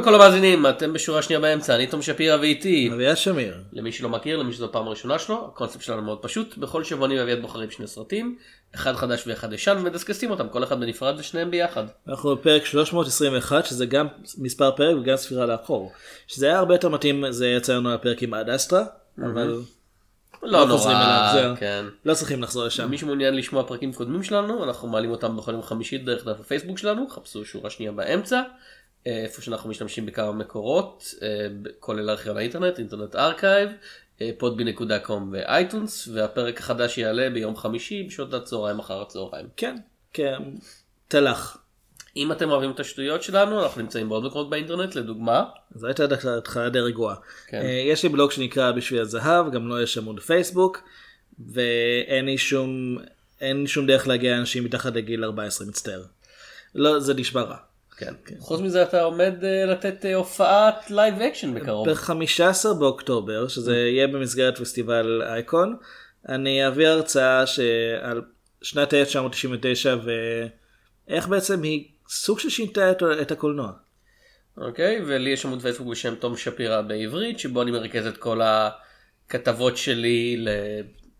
לכל המאזינים, אתם בשורה שנייה באמצע, אני תום שפירא ואיתי. אביה שמיר. למי שלא מכיר, למי שזו הפעם הראשונה שלו, הקונספט שלנו מאוד פשוט, בכל שבוע אני ואביעד בוחרים שני סרטים, אחד חדש ואחד ישן, ומדסקסים אותם, כל אחד בנפרד ושניהם ביחד. אנחנו בפרק 321 שזה גם מספר פרק וגם ספירה לאחור. שזה היה הרבה יותר מתאים זה יצא לנו הפרק עם עד אסטרה, אבל לא אליו, נורא. כן. לא צריכים לחזור לשם. מי שמעוניין לשמוע פרקים קודמים שלנו, אנחנו מעלים אותם בכל יום חמישי דרך דף הפייסבוק שלנו, חפשו שורה שנייה באמצע, איפה שאנחנו משתמשים בכמה מקורות, אה, כולל ארכיון האינטרנט, Internet Archive, podbean.com ו iTunes, והפרק החדש יעלה ביום חמישי בשעות הצהריים אחר הצהריים. כן, כן, תלך. אם אתם אוהבים את השטויות שלנו, אנחנו נמצאים בעוד מקומות באינטרנט, לדוגמה, זו הייתה התחלה די רגועה. כן. אה, יש לי בלוג שנקרא בשביל הזהב, גם לו יש עמוד פייסבוק, ואין לי שום, אין שום דרך להגיע לאנשים מתחת לגיל 14, מצטער. לא, זה נשמע רע. כן. חוץ מזה אתה עומד אה, לתת אה, הופעת live action בקרוב. ב-15 באוקטובר, שזה יהיה במסגרת פסטיבל אייקון, אני אביא הרצאה שעל שנת 1999 ואיך בעצם היא סוג של שינתה את, את הקולנוע. אוקיי, ולי יש עמוד פייסבוק בשם תום שפירא בעברית, שבו אני מרכז את כל הכתבות שלי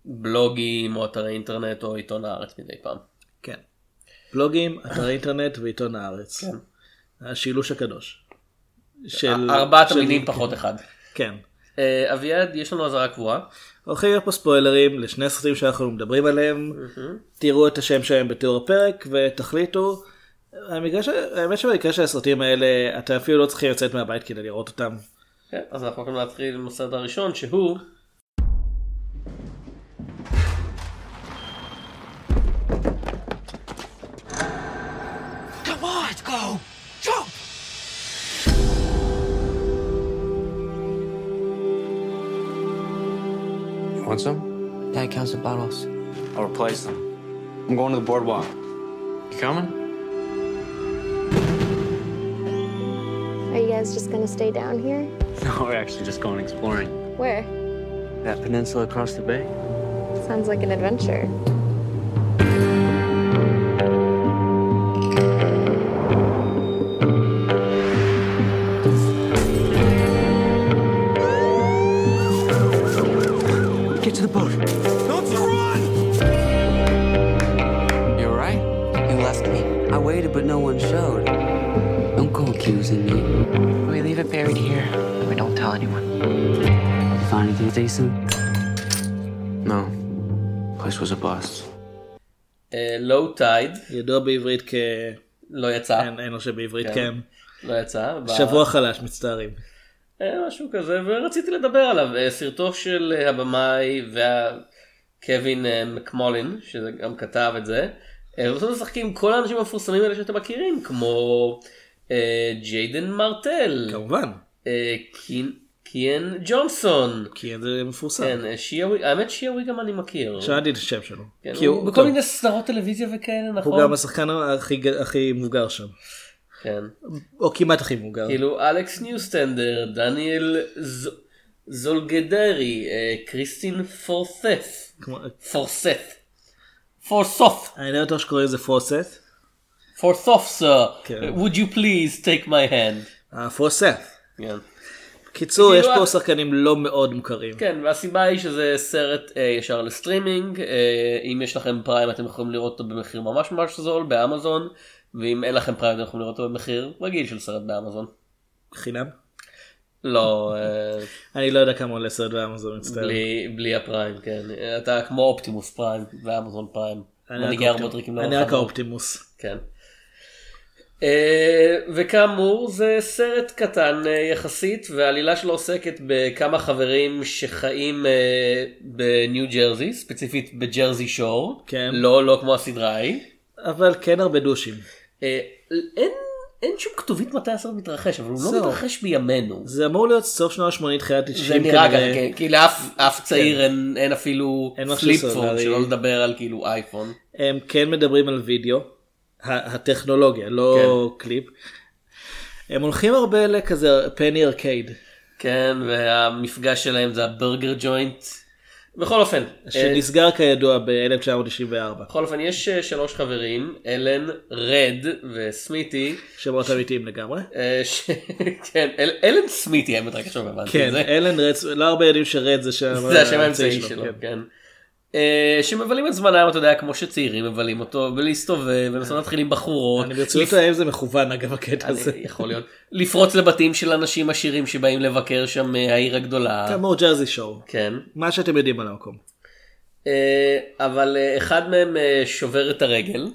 לבלוגים או אתרי אינטרנט או עיתון הארץ מדי פעם. כן. בלוגים, אתרי אינטרנט ועיתון הארץ. כן. השילוש הקדוש. של- ארבעת של- המינים פחות אחד. כן. אה, אביעד, יש לנו אזהרה קבועה. הולכים להיות פה ספוילרים לשני סרטים שאנחנו מדברים עליהם. תראו את השם שלהם בתיאור הפרק ותחליטו. ש... האמת שבמקרה של הסרטים האלה אתם אפילו לא צריכים לצאת מהבית כדי לראות אותם. כן, אז אנחנו הולכים להתחיל עם הסרט הראשון שהוא You want some? Dad counts the bottles. I'll replace them. I'm going to the boardwalk. You coming? Are you guys just gonna stay down here? No, we're actually just going exploring. Where? That peninsula across the bay? Sounds like an adventure. Decent? No. Place was a bust. לואו טייד, ידוע בעברית כ... לא יצא, אין, אין לו שבעברית כן. כן. לא יצא. ב- שבוע חלש מצטערים. אה, משהו כזה, ורציתי לדבר עליו. אה, סרטו של אה, הבמאי וקווין אה, מקמולין, שגם כתב את זה. ובסוף משחקים כל האנשים המפורסמים האלה שאתם מכירים, כמו ג'יידן מרטל, כמובן. אה, קין- קיאן ג'ונסון. כי זה מפורסם. כן, שיאווי, האמת שיאווי גם אני מכיר. שאלתי את השם שלו. כן, הוא הוא, בכל מיני סדרות טלוויזיה וכאלה, נכון? הוא גם השחקן הכי, הכי מבוגר שם. כן. או כמעט הכי מבוגר. כאילו אלכס ניוסטנדר, דניאל ז- זולגדרי, אה, קריסטין פורסף, פורסף, פורסוף, אני לא בטוח שקוראים לזה פורסט. פורסוף סר, כן. would you please take my hand. אה, פורסט. כן. קיצור יש כאילו, פה את- שחקנים לא מאוד מוכרים. כן, והסיבה היא שזה סרט אה, ישר לסטרימינג, אה, אם יש לכם פריים אתם יכולים לראות אותו במחיר ממש ממש זול באמזון, ואם אין לכם פריים אתם יכולים לראות אותו במחיר רגיל של סרט באמזון. חינם. לא, אה, אני לא יודע כמה עולה סרט באמזון מצטער. בלי, הפריים, כן. אתה כמו אופטימוס פריים ואמזון פריים. אני רק האופטימוס. כן. אה, וכאמור זה סרט קטן אה, יחסית והעלילה שלו עוסקת בכמה חברים שחיים אה, בניו ג'רזי ספציפית בג'רזי שור כן. לא לא כמו הסדרה ההיא. אבל כן הרבה דושים. אין אין שום כתובית מתי הסרט מתרחש אבל הוא לא. מתרחש בימינו. זה אמור להיות סוף שנות ה-80 תחילת ה-90 זה נראה ככה, כן, כי לאף אף צעיר אין אין אפילו אין משהו flip phone, סלולרי. שלא לדבר על כאילו אייפון. הם כן מדברים על וידאו. הטכנולוגיה לא קליפ. הם הולכים הרבה לכזה פני ארקייד. כן, והמפגש שלהם זה הברגר ג'וינט, בכל אופן, אה, שנסגר כידוע ב-1994. בכל אופן יש אה, שלוש חברים, אלן, רד וסמיתי. שמות אמיתיים לגמרי. אה, ש- כן, אל- אלן סמיתי האמת רק עכשיו הבנתי כן, את זה. אלן רץ, לא הרבה יודעים שרד זה שם זה השם האמצעי שלו, כן. אה, שמבלים את זמנם, אתה יודע, כמו שצעירים מבלים אותו, ולהסתובב, ולנסות להתחיל עם בחורות. אני ברצינות האם זה מכוון אגב הקטע הזה. יכול להיות. לפרוץ לבתים של אנשים עשירים שבאים לבקר שם אה, העיר הגדולה. כמו ג'רזי שואו. כן. מה שאתם יודעים על המקום. אה, אבל אה, אחד מהם אה, שובר את הרגל.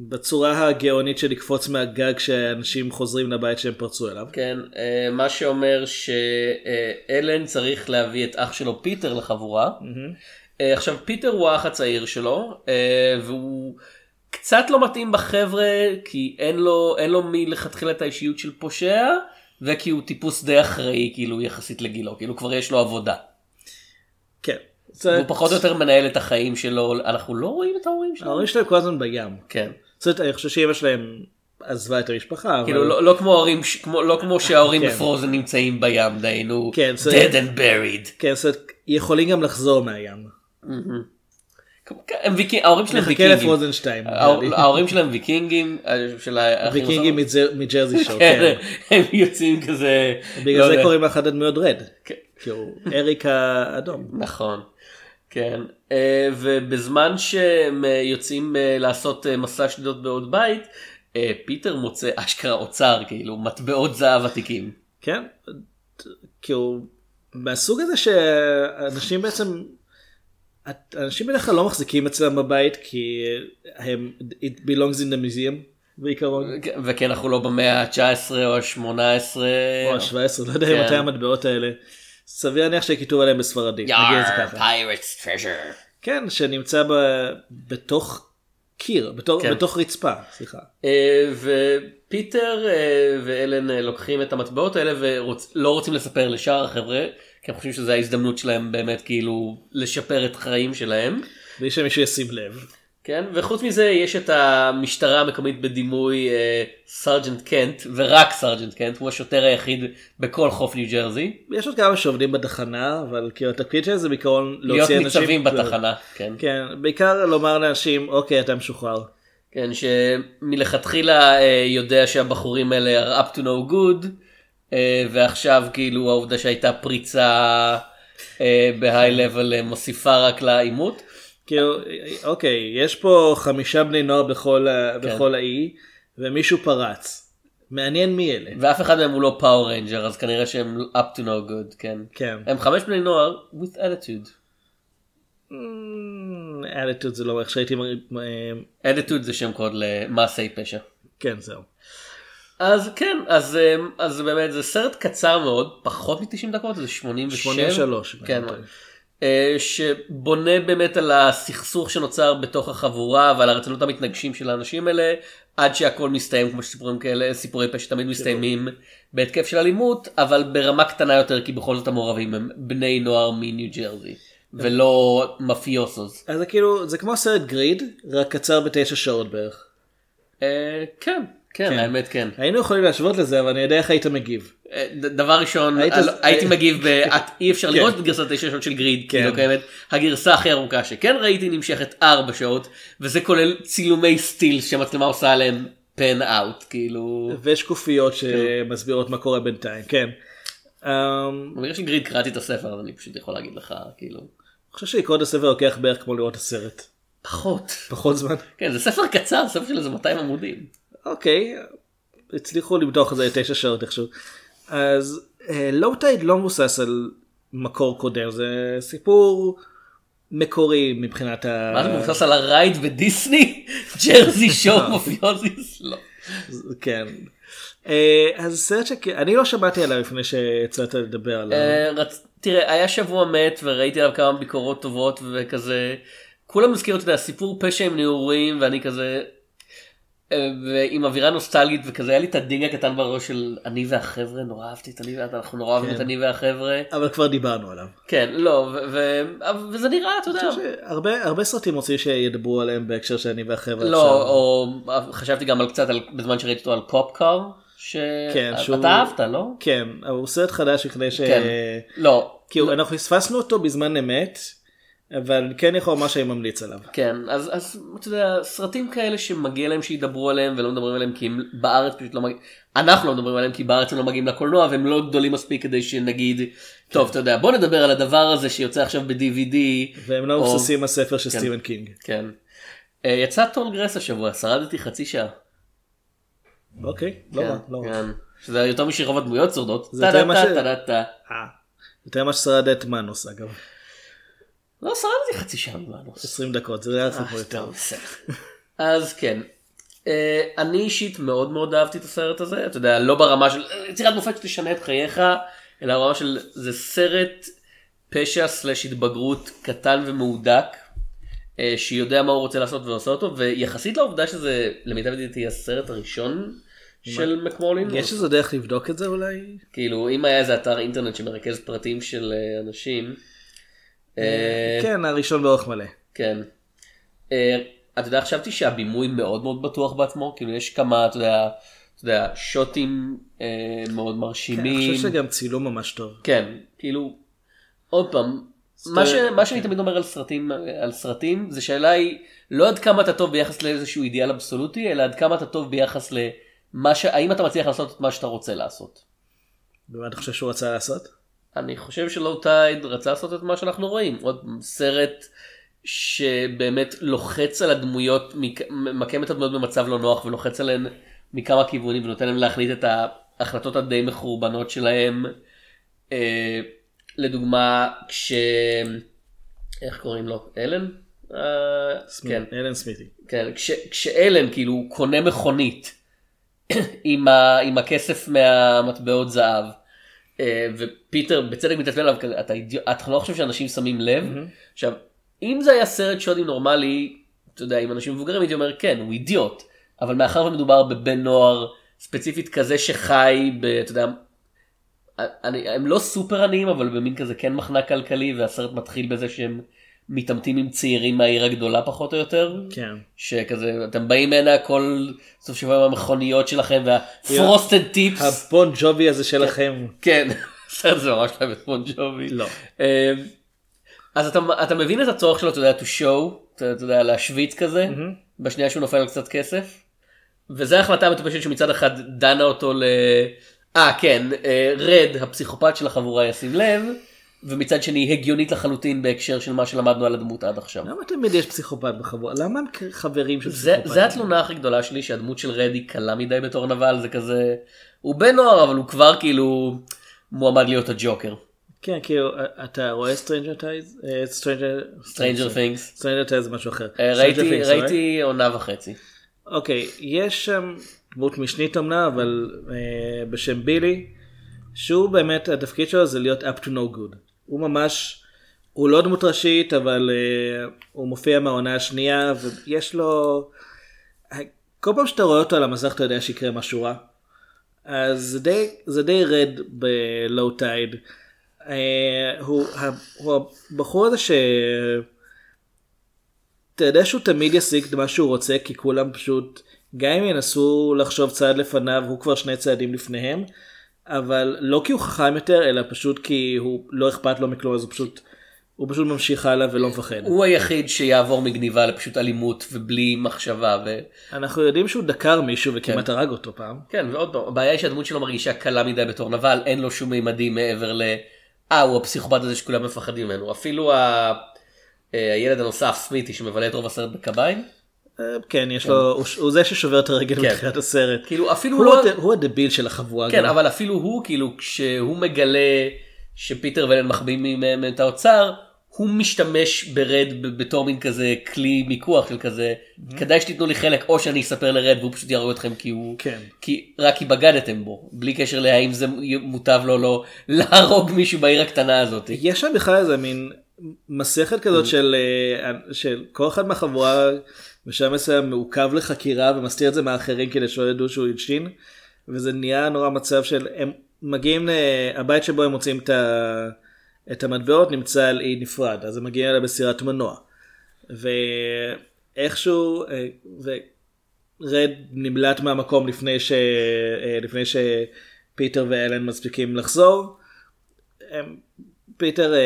בצורה הגאונית של לקפוץ מהגג כשאנשים חוזרים לבית שהם פרצו אליו. כן, אה, מה שאומר שאלן צריך להביא את אח שלו פיטר לחבורה. אה, עכשיו פיטר הוא האח הצעיר שלו אה, והוא קצת לא מתאים בחבר'ה כי אין לו אין לו מלכתחילה את האישיות של פושע וכי הוא טיפוס די אחראי כאילו יחסית לגילו כאילו כבר יש לו עבודה. כן. זה- הוא פחות או יותר מנהל את החיים שלו אנחנו לא רואים את ההורים שלו. ההורים שלהם כל הזמן בים. כן. זאת אני חושב שאמא שלהם עזבה את המשפחה. כאילו אבל- לא, לא כמו ההורים ש- כמו לא כמו שההורים כן. בפרוזן נמצאים בים דהיינו כן, dead and buried. כן, זאת יכולים גם לחזור מהים. הם ויקים- ההורים שלהם נחכה ויקינגים. לפרוזן 2. ההור- ההורים שלהם ויקינגים אה, ויקינגים מג'רזי שואו. כן, כן. הם יוצאים כזה. בגלל לא זה. קוראים לאחד הדמויות רד. כן. כי הוא אריק האדום. נכון. כן, אה, ובזמן שהם אה, יוצאים אה, לעשות אה, מסע שדות בעוד בית, אה, פיטר מוצא אשכרה אוצר, כאילו מטבעות זהב עתיקים. כן. כאילו, מהסוג הזה שאנשים בעצם, אנשים בדרך כלל לא מחזיקים אצלם בבית כי הם, it belongs in the museum בעיקרון. וכן אנחנו לא במאה ה-19 או ה-18. או ה-17, לא יודע כן. מתי המטבעות האלה. סביר להניח שכיתוב עליהם בספרדית. יאר. פיירטס טרז'ר. כן, שנמצא. בתוך קיר, בתוך, כן. בתוך רצפה, סליחה. אה, ופיטר אה, ואלן אה, לוקחים את המטבעות האלה ולא רוצים לספר לשאר החבר'ה, כי הם חושבים שזו ההזדמנות שלהם באמת כאילו לשפר את החיים שלהם. בלי שמישהו ישים לב. כן, וחוץ מזה יש את המשטרה המקומית בדמות אה, sergeant קנט, ורק sergeant קנט, הוא השוטר היחיד בכל חוף ניו ג'רזי. יש עוד כמה שעובדים בתחנה, אבל כאילו התפקיד שלהם זה בעיקרון להיות להוציא אנשים. ניצבים ו- בתחנה, כן. כן, בעיקר לומר לאנשים, אוקיי, אתה משוחרר. כן, שמלכתחילה אה, יודע שהבחורים האלה are up to no good, אה, ועכשיו כאילו העובדה שהייתה פריצה אה, ב high level אה, מוסיפה רק לעימות. כאילו, אוקיי, יש פה חמישה בני נוער בכל, ה... כן. בכל האי, ומישהו פרץ. מעניין מי אלה. ואף אחד מהם הוא לא Power Ranger, אז כנראה שהם up to no good, כן. כן. הם חמש בני נוער with attitude. אדיטוד זה לא איך שהייתי... attitude זה שם קוד למעשי פשע. כן, זהו. אז כן, אז, אה, אז באמת זה סרט קצר מאוד, פחות מ-90 דקות, זה 87. 83, כן, אה, שבונה באמת על הסכסוך שנוצר בתוך החבורה ועל הרצונות המתנגשים של האנשים האלה, עד שהכל מסתיים כמו שסיפורים כאלה, סיפורי פשע תמיד מסתיימים בהתקף של אלימות, אבל ברמה קטנה יותר, כי בכל זאת המעורבים הם בני נוער מניו ג'רזי, ולא מפיוסוס. אז זה כאילו, זה כמו סרט גריד, רק קצר בתשע שעות בערך. אה, כן, כן, כן. האמת כן. היינו יכולים להשוות לזה, אבל אני יודע איך היית מגיב. דבר ראשון היית- היית, הייתי מגיב אי אפשר כן. לראות את גרסת 9 שעות של גריד כי כן. לא קיימת הגרסה הכי ארוכה שכן ראיתי נמשכת 4 שעות וזה כולל צילומי סטיל שהמצלמה עושה עליהם פן אאוט כאילו. ושקופיות שמסבירות מה קורה בינתיים, כן. אמ, בגלל שגריד קראתי את הספר אז אני פשוט יכול להגיד לך כאילו אני חושב שלקרוא את הספר לוקח בערך כמו לראות את הסרט. פחות. פחות זמן. כן זה ספר קצר ספר של איזה 200 עמודים. אוקיי, הצליחו למתוח את זה לתשע שעות איכשהו. אז לואו טייד לא מבוסס על מקור קודם, זה סיפור מקורי מבחינת ה... מה זה מבוסס על הרייד בדיסני? ג'רזי שואו מופיוזיס? לא. כן. אה, אז סרט שאני לא שמעתי עליו לפני שיצאת לדבר עליו. אה, רצ... תראה, היה שבוע מת וראיתי עליו כמה ביקורות טובות וכזה, כולם הזכירו, אתה יודע, סיפור פשע עם נעורים ואני כזה, אה, ועם אווירה נוסטלגית וכזה, היה לי את ה ding הקטן בראש של אני והחבר'ה, נורא אהבתי את אני אנחנו נורא אוהבים כן. את אני והחבר'ה. אבל כבר דיברנו עליו. כן, לא, וזה נראה, אתה יודע, הרבה סרטים רוצים שידברו עליהם בהקשר של אני והחבר'ה. לא. או חשבתי גם על קצת, בזמן שראיתי אותו על קופקאר, כן, שאתה אהבת, לא? כן, הוא סרט חדש לפני ש... כן. לא, כאילו אנחנו פספסנו אותו בזמן אמת אבל כן יכול לומר שאני ממליץ עליו. כן, אז, אז אתה יודע, סרטים כאלה שמגיע להם שידברו עליהם ולא מדברים עליהם כי הם בארץ פשוט לא מגיעים, אנחנו לא מדברים עליהם כי בארץ הם לא מגיעים לקולנוע והם לא גדולים מספיק כדי שנגיד, טוב אתה יודע בוא נדבר על הדבר הזה שיוצא עכשיו ב-DVD. והם לא או- מבוססים על ספר של כן. סטיבן קינג. כן. אה, יצא טול גרס השבוע, שרדתי חצי שעה. אוקיי, לא כן, רע, לא רע. כן. שזה יותר משרוב הדמויות שורדות. זה יותר מה ש-. אה, יותר ממה ששרד את מנוס אגב. לא שרדתי חצי שעה ממנוס. 20 דקות, זה היה סיפור אה, יותר. אז כן. אה, אני אישית מאוד מאוד אהבתי את הסרט הזה, אתה יודע, לא ברמה של אה, יצירת מופת שתשנה את חייך, אלא ברמה של זה סרט פשע סלש התבגרות קטן ומהודק, אה, שיודע מה הוא רוצה לעשות ועושה אותו, ויחסית לעובדה שזה למיטב ידיעתי הסרט הראשון של מקמולין, יש איזה דרך לבדוק את זה אולי? כאילו אם היה איזה אתר אינטרנט שמרכז פרטים של אה, אנשים, אה, כן, הראשון באורך מלא. כן. אה, אתה יודע, חשבתי שהבימוי מאוד מאוד בטוח בעצמו, כאילו יש כמה, אתה יודע, אתה יודע, שוטים אה, מאוד כן, מרשימים. אני חושב שגם צילום ממש טוב. כן, כאילו, עוד פעם, מה, ש, מה שאני תמיד אומר על סרטים, על סרטים, זה שאלה היא לא עד כמה אתה טוב ביחס לאיזשהו אידיאל אבסולוטי, אלא עד כמה אתה טוב ביחס למה ש... האם אתה מצליח לעשות את מה שאתה רוצה לעשות. ומה אתה חושב שהוא רצה לעשות? אני חושב שלואו טייד רצה לעשות את מה שאנחנו רואים, עוד סרט שבאמת לוחץ על הדמויות, מק- ממקם את הדמויות במצב לא נוח ולוחץ עליהן מכמה כיוונים ונותן להם להחליט את ההחלטות הדי מחורבנות שלהם. אה, לדוגמה, כש... איך קוראים לו? אלן? אה, כן. אלן סמיתי. כן, כש, כשאלן כאילו קונה מכונית עם, ה, עם הכסף מהמטבעות זהב ופיטר בצדק מתעצבן עליו, אתה, אתה לא חושב שאנשים שמים לב? עכשיו, אם זה היה סרט שודים נורמלי, אתה יודע, עם אנשים מבוגרים הייתי אומר כן, הוא אידיוט, אבל מאחר ומדובר בבן נוער ספציפית כזה שחי, ב, אתה יודע, אני, הם לא סופר עניים אבל במין כזה כן מחנק כלכלי והסרט מתחיל בזה שהם מתעמתים עם צעירים מהעיר הגדולה פחות או יותר. כן. שכזה אתם באים הנה כל סוף שבוע עם המכוניות שלכם והפרוסטד טיפס. הבון ג'ובי הזה שלכם. כן, זה ממש לא את בון ג'ובי. לא. אמ, אז אתה, אתה מבין את הצורך שלו, אתה יודע, to show, אתה, אתה יודע, להשוויץ כזה, בשנייה שהוא נופל על קצת כסף. וזה ההחלטה המטופשת שמצד אחד דנה אותו ל... אה, כן, אה, רד, הפסיכופת של החבורה ישים לב, ומצד שני הגיונית לחלוטין בהקשר של מה שלמדנו על הדמות עד עכשיו. למה תמיד יש פסיכופת בחבורה? למה הם חברים של פסיכופת? זה התלונה הכי גדולה שלי שהדמות של רד היא קלה מדי בתור נבל זה כזה הוא בן נוער אבל הוא כבר כאילו מועמד להיות הג'וקר. כן, כאילו, אתה רואה Stranger Tides? Stranger... Stranger Things. Stranger Tides זה משהו אחר. אה, ראיתי עונה וחצי. אוקיי, יש שם דמות משנית אמנם, אבל אה, בשם בילי, שהוא באמת, התפקיד שלו זה להיות up to no good. הוא ממש, הוא לא דמות ראשית, אבל אה, הוא מופיע מהעונה השנייה, ויש לו... כל פעם שאתה רואה אותו על המסך אתה יודע שיקרה משהו רע. אז זה די, זה די רד בלואו טייד. הוא, ה- הוא הבחור הזה ש... אתה יודע שהוא תמיד ישיג את מה שהוא רוצה כי כולם פשוט גם אם ינסו לחשוב צעד לפניו הוא כבר שני צעדים לפניהם אבל לא כי הוא חכם יותר אלא פשוט כי הוא לא אכפת לו מכלום אז הוא פשוט הוא פשוט ממשיך הלאה ולא מפחד. הוא היחיד שיעבור מגניבה לפשוט אלימות ובלי מחשבה ו... אנחנו יודעים שהוא דקר מישהו וכמעט כן. הרג אותו פעם. כן ועוד פעם הבעיה היא שהדמות שלו מרגישה קלה מדי בתור נבל אין לו שום מימדים מעבר ל... אה הוא הפסיכופת הזה שכולם מפחדים ממנו אפילו ה... אה, הילד הנוסף סמיתי שמבלה את רוב הסרט בקביים. אה, כן יש לו הוא- זה ששובר את הרגל כן. בתחילת הסרט. כאילו אפילו הוא לא... הדביל של החבורה. כן. אבל אפילו הוא כאילו כשהוא מגלה שפיטר ואלן מחביאים מהם את האוצר הוא משתמש ברד בתור מין כזה כלי מיקוח של כזה כדאי שתיתנו לי חלק או שאני אספר לרד והוא פשוט יהרוג אתכם כי הוא כן. כי רק כי בגדתם בו בלי קשר להאם זה מוטב לו לא להרוג מישהו בעיר הקטנה הזאת. יש שם בכלל איזה מין מסכת כזאת Mm. של, אה, של כל אחד מהחבורה בשלב מסוים מעוכב לחקירה ומסתיר את זה מהאחרים כדי שלא ידעו שהוא הלשין וזה נהיה נורא מצב של הם מגיעים לבית שבו הם מוצאים את, ה, את המטבעות נמצא על אי נפרד אז הם מגיעים אליה בסירת מנוע ואיכשהו אה, ורד נמלט מהמקום לפני, ש, אה, לפני שפיטר ואלן מספיקים לחזור. הם פיטר אה,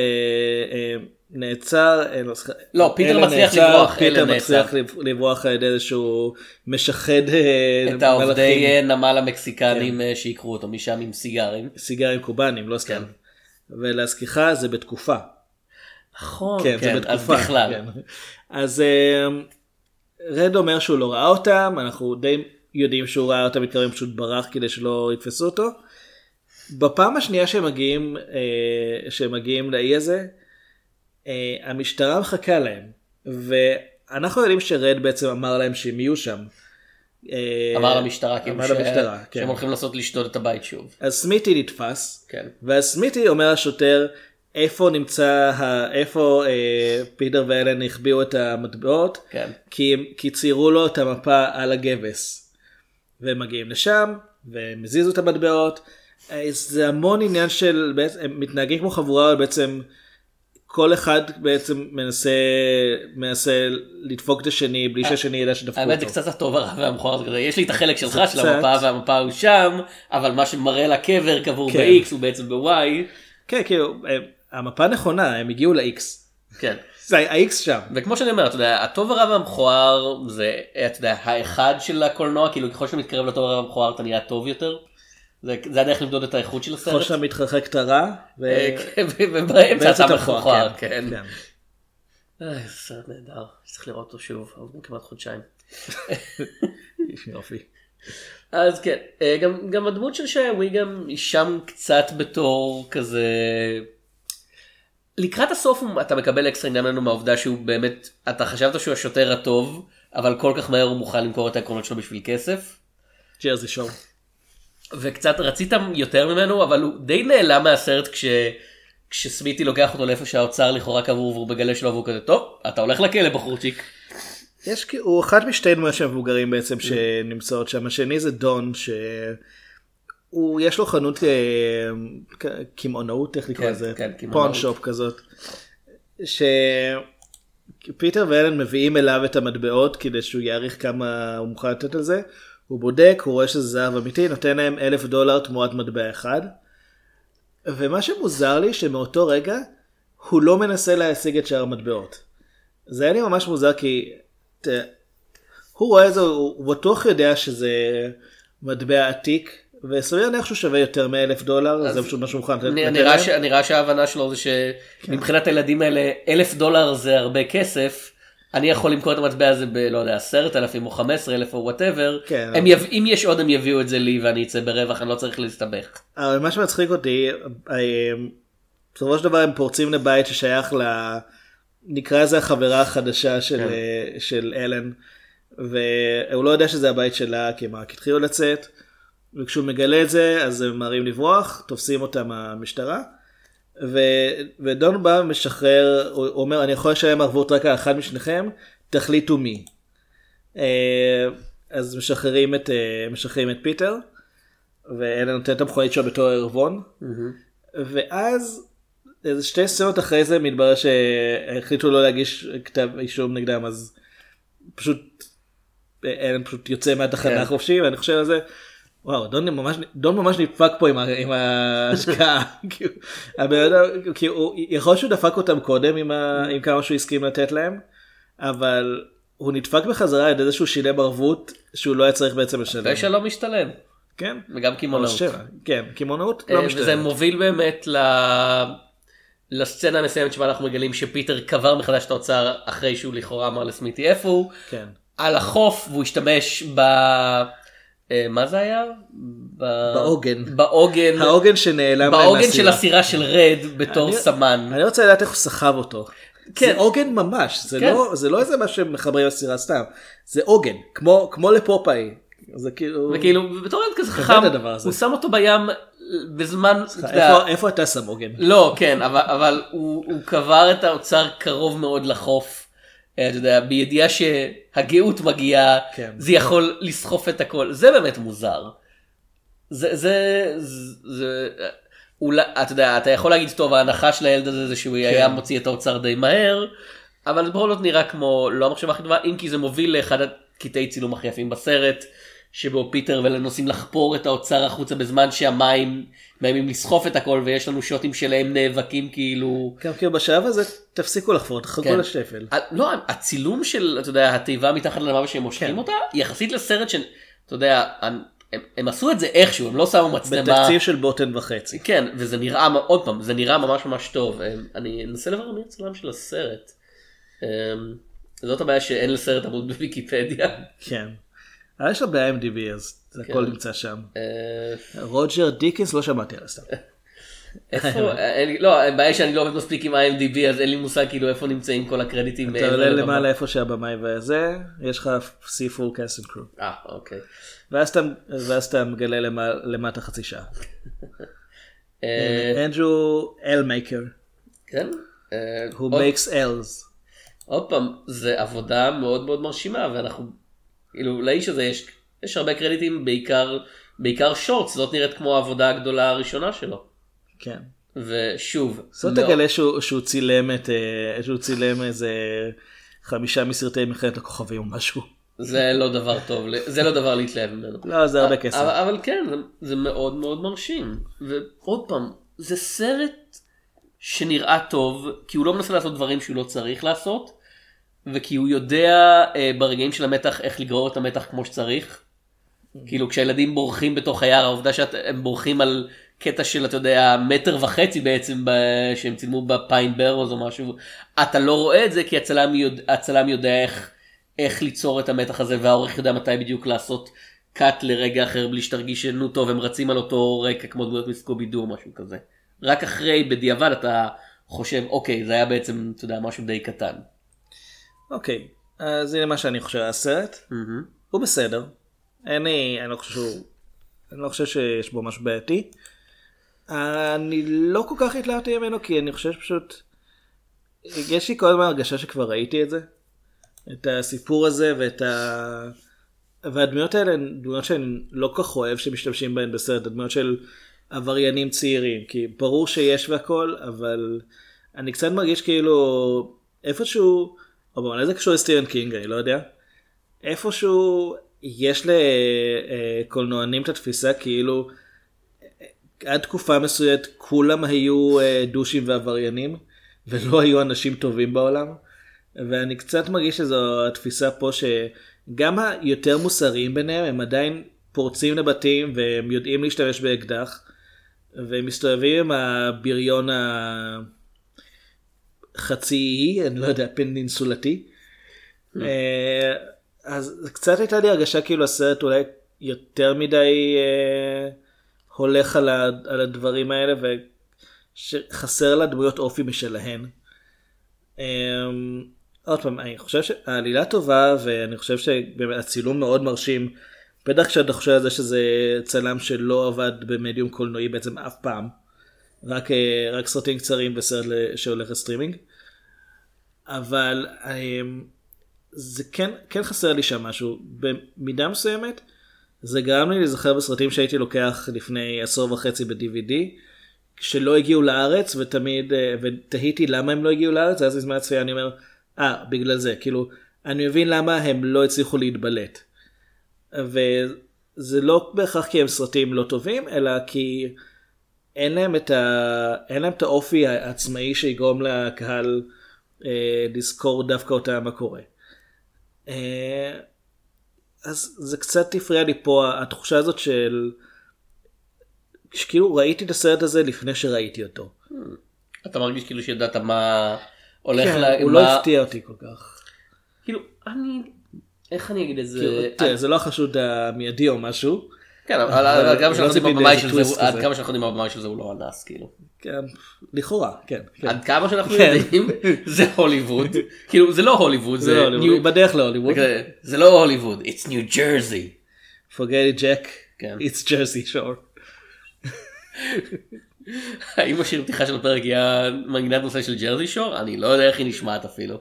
אה, נעצר, אין לו שכר- לא, פיטר מצליח נעצר, לברוח, פיטר מצליח נעצר. לברוח על ידי איזשהו משחד אה, את העובדי. אה, נמל המקסיקנים כן. אה, שיקרו אותו משם עם סיגרים. סיגרים קובאנים, לא סתם. כן. ולהזכירך זה בתקופה. נכון, כן, זה כן, אז בתקופה. בכלל. כן. אז רד אומר שהוא לא ראה אותם, אנחנו די יודעים שהוא ראה אותם מתקרבים, פשוט ברח כדי שלא יתפסו אותו. בפעם השנייה שהם מגיעים, שהם מגיעים לאי הזה, המשטרה מחכה להם, ואנחנו יודעים שרד בעצם אמר להם שהם יהיו שם. אה, אמר למשטרה, כאילו, אמר ש- למשטרה, כן. שהם הולכים לעשות לשדוד את הבית שוב. אז סמיתי נתפס, כן. ואז סמיתי אומר לשוטר איפה נמצא, ה... איפה אה, פיטר ואלן החביאו את המטבעות, כן. כי, כי ציירו לו את המפה על הגבס. והם מגיעים לשם, והם הזיזו את המטבעות. אה, זה המון עניין של, הם מתנהגים כמו חבורה, אבל בעצם כל אחד בעצם מנסה, מנסה לדפוק את השני בלי שהשני ידע שדפקו אותו. האמת זה קצת הטוב הרע והמכוער זה כזה, יש לי את החלק שלך של המפה והמפה הוא שם, אבל מה שמראה לקבר קבור כן. ב-X הוא בעצם ב-Y. כן, כאילו, המפה נכונה, הם הגיעו ל-X. כן. זה ה-X שם. וכמו שאני אומר, אתה יודע, הטוב הרע והמכוער זה, אתה יודע, האחד של הקולנוע, כאילו ככל שאתה מתקרב לטוב הרע והמכוער אתה נהיה טוב יותר. זה, זה הדרך למדוד את האיכות של הסרט. שאתה מתרחק את הרע, ו- אה, כן, ו- ובאמצע אתה מכוער, כן, כן. כן. אה, סרט נהדר, צריך לראות אותו שוב, עברו כמעט חודשיים. יופי. אז כן, אה, גם, גם הדמות של שי גם היא שם קצת בתור כזה... לקראת הסוף אתה מקבל אקסטרה עניין ממנו מהעובדה שהוא באמת, אתה חשבת שהוא השוטר הטוב, אבל כל כך מהר הוא מוכן למכור את העקרונות שלו בשביל כסף. ג'רזי שואו. וקצת רצית יותר ממנו, אבל הוא די נעלם מהסרט כש... כשסמיתי לוקח אותו לאיפה שהאוצר לכאורה קבור והוא מגלה שלו והוא כזה טוב אתה הולך לכלא בחורצ'יק. יש הוא אחד משתי דמויות של מבוגרים בעצם שנמצאות שם השני זה דון שהוא יש לו חנות אה, קמעונאות איך לקרוא כן, לזה כן. פון שופ כזאת. שפיטר ואלן מביאים אליו את המטבעות כדי שהוא יעריך כמה הוא מוכן לתת על זה. הוא בודק הוא רואה שזה זהב אמיתי נותן להם אלף דולר תמורת מטבע אחד. ומה שמוזר לי שמאותו רגע הוא לא מנסה להשיג את שאר המטבעות. זה היה לי ממש מוזר כי ת, הוא רואה את זה, הוא, בטוח יודע שזה מטבע עתיק, וסביר להניח שהוא שווה יותר מאלף דולר, זה פשוט מה שהוא מוכן לתת. נראה להם. ש- נראה שההבנה שלו זה שמבחינת הילדים האלה אלף דולר זה הרבה כסף. אני יכול למכור את המטבע הזה ב... לא יודע, עשרת אלפים או חמש עשרה אלף או whatever. כן. אם יש עוד הם יביאו את זה לי ואני אצא ברווח אני לא צריך להסתבך. אבל מה שמצחיק אותי, אה, בסופו של דבר הם פורצים לבית ששייך ל... נקרא לזה החברה החדשה של, כן. אה, של אלן, והוא לא יודע שזה הבית שלה כי הם רק התחילו לצאת, וכשהוא מגלה את זה אז הם מראים לברוח, תופסים אותם המשטרה, ו... ודון בא ומשחרר, הוא אומר אני יכול לשלם ערבות רק על אחד משניכם, תחליטו מי. אה, אז משחררים את, אה, משחררים את פיטר. ואלה נותן את המכונית שלו בתור ערבון. ואז איזה שתי סצנות אחרי זה מתברר שהחליטו לא להגיש כתב אישום נגדם אז פשוט אלן פשוט יוצא מהתחנה כן. חופשי ואני חושב על זה. וואו דון ממש דון ממש נדפק פה עם, ה- עם ההשקעה כאילו, הבן אדם, כאילו, הוא- יכול להיות שהוא דפק אותם קודם עם, ה, עם כמה שהוא הסכים לתת להם אבל הוא נדפק בחזרה על ידי זה שהוא שילם ערבות שהוא לא היה צריך בעצם לשלם. פשע לא משתלם. כן. וגם קמעונאות. כן, קמעונאות אה, לא וזה משתלם. מוביל באמת ל... לסצנה המסוימת שבה אנחנו מגלים שפיטר קבר מחדש את האוצר אחרי שהוא לכאורה אמר לסמיתי איפה הוא. כן. על החוף והוא השתמש ב... אה, מה זה היה? בעוגן. בעוגן. העוגן שנעלם להם בעוגן של מהסירה. הסירה של רד בתור סמן. אני רוצה לדעת איך הוא סחב אותו. כן. זה עוגן ממש, זה כן. לא זה לא איזה מה שמחברים לסירה סתם, זה עוגן, כמו כמו לפופאי. זה כאילו, וכאילו בתור ילד כזה חכם. הוא שם אותו בים בזמן. אתה יודע, איפה- איפה אתה שם עוגן? לא כן אבל, אבל הוא, הוא קבר את האוצר קרוב מאוד לחוף. אה, אתה יודע, בידיעה שהגאות מגיעה כן. זה יכול לסחוף את הכל זה באמת מוזר. זה זה זה אולי אתה יודע אתה יכול להגיד טוב ההנחה של הילד הזה זה שהוא כן. היה מוציא את האוצר די מהר אבל זה בכל זאת נראה כמו לא המחשבה הכי טובה אם כי זה מוביל לאחד הקטעי צילום הכי יפים בסרט שבו פיטר ולן נוסעים לחפור את האוצר החוצה בזמן שהמים מאיימים לסחוף את הכל ויש לנו שוטים שלהם נאבקים כאילו. גם כאילו בשלב הזה תפסיקו לחפור, תחכו כן. לשפל. לא, הצילום של, אתה יודע, התיבה מתחת לאדמה ושהם מושכים כן. אותה, יחסית לסרט של, אתה יודע, הם, הם עשו את זה איכשהו, הם לא שמו מצלמה. בתקציב של בוטן וחצי. כן, וזה נראה, עוד פעם, זה נראה ממש ממש טוב. אני אנסה לברר מי הצלם של הסרט. אמ, זאת הבעיה שאין לסרט עמוד בוויקיפדיה. כן. אבל יש לו ב-IMDb אז זה הכל כן. נמצא שם. אה, רוג'ר דיקנס לא שמעתי עליו סתם. איפה, לי- לא, הבעיה שאני לא עובד מספיק עם IMDb אז אין לי מושג כאילו איפה נמצאים כל הקרדיטים. אתה עולה. למעלה איפה שהבמאי וזה, יש לך see full cast and crew. אה, אוקיי. ואז אתה, מגלה למטה חצי שעה. אה, אנדרו אלמייקר, כן. אה, who עוד- makes L's. עוד פעם, זה עבודה מאוד מאוד מרשימה, ואנחנו, כאילו, לאיש הזה יש, יש הרבה קרדיטים, בעיקר, בעיקר שורטס, זאת נראית כמו העבודה הגדולה הראשונה שלו. כן. ושוב, זאת לא- תגלה שהוא, שהוא צילם את, אה, שהוא צילם איזה חמישה מסרטי מלחמת הכוכבים או משהו. זה לא דבר טוב, זה לא דבר להתלהב ממנו. לא, זה הרבה כסף. אבל, אבל כן, זה, זה מאוד מאוד מרשים. ועוד פעם, זה סרט שנראה טוב, כי הוא לא מנסה לעשות דברים שהוא לא צריך לעשות, וכי הוא יודע אה, ברגעים של המתח איך לגרור את המתח כמו שצריך. כאילו כשהילדים בורחים בתוך היער, העובדה שהם בורחים על קטע של, אתה יודע, מטר וחצי בעצם, ב... שהם צילמו בפיין ברוז או משהו, אתה לא רואה את זה כי הצלם, יודע, הצלם יודע איך, איך ליצור את המתח הזה, והעורך יודע מתי בדיוק לעשות קאט לרגע אחר בלי שתרגיש שנו טוב, הם רצים על אותו רקע כמו דמויות מסקובי דו או משהו כזה. רק אחרי, בדיעבד, אתה חושב, אוקיי, זה היה בעצם, אתה יודע, משהו די קטן. אוקיי, אז הנה מה שאני חושב על הסרט. הוא בסדר. לי, אני לא חושב שהוא, אני לא חושב שיש בו משהו בעייתי. אני לא כל כך התלהבתי ממנו כי אני חושב שפשוט, יש לי כל הזמן הרגשה שכבר ראיתי את זה. את הסיפור הזה ואת ה... והדמויות האלה הן דמויות שאני לא כל כך אוהב שמשתמשים בהן בסרט, הדמויות של עבריינים צעירים, כי ברור שיש והכל, אבל אני קצת מרגיש כאילו איפשהו, או אולי זה קשור לסטיבן קינג, אני לא יודע, איפשהו יש לקולנוענים את התפיסה כאילו עד תקופה מסוימת כולם היו אה, דושים ועבריינים ולא היו אנשים טובים בעולם. ואני קצת מרגיש שזו התפיסה פה שגם היותר מוסריים ביניהם הם עדיין פורצים לבתים והם יודעים להשתמש באקדח והם מסתובבים עם הבריון החצי אי, אני לא יודע, פנינסולתי. אה, אז קצת הייתה לי הרגשה כאילו הסרט אולי יותר מדי אה, הולך על, ה, על הדברים האלה וחסר לה דמויות אופי משלהן. אה, עוד פעם, אני חושב שהעלילה טובה ואני חושב שהצילום מאוד מרשים. בטח כשאתה חושב על זה שזה צלם שלא עבד במדיום קולנועי בעצם אף פעם. רק, אה, רק סרטים קצרים וסרט ל- שהולך לסטרימינג. אבל אה, זה כן, כן חסר לי שם משהו. במידה מסוימת זה גרם לי להיזכר בסרטים שהייתי לוקח לפני עשור וחצי ב-DVD, שלא הגיעו לארץ ותמיד, אה, ותהיתי למה הם לא הגיעו לארץ, אז בזמן הצפייה אני אומר, אה, בגלל זה, כאילו, אני מבין למה הם לא הצליחו להתבלט. וזה לא בהכרח כי הם סרטים לא טובים, אלא כי אין להם את, ה... אין להם את האופי העצמאי שיגרום לקהל אה, לזכור דווקא אותה מה קורה. אה, אז זה קצת הפריע לי פה התחושה הזאת של שכאילו ראיתי את הסרט הזה לפני שראיתי אותו. אתה מרגיש כאילו שידעת מה הולך כן, ל... הוא מה- לא הפתיע אותי כל כך. כאילו, אני... איך אני אגיד את זה? כאילו, תראה, זה לא החשוד המיידי או משהו. כן, אבל עד כמה שאנחנו יודעים ציפיתי בבמאי לאיזה של טוויסט זה, עד כזה. כמה שאנחנו יודעים בבמאי של זה הוא לא אנס, כאילו. כן, לכאורה, כן. כן. עד כמה שאנחנו כן. יודעים, זה הוליווד. כאילו, זה לא הוליווד, זה לא הוליווד, בדרך להוליווד. זה- זה לא הוליווד, it's New Jersey. forget it jack, כן. it's jersey shore. האם השיר פתיחה של הפרק יהיה מנגינת נושא של ג'רזי שור? אני לא יודע איך היא נשמעת אפילו.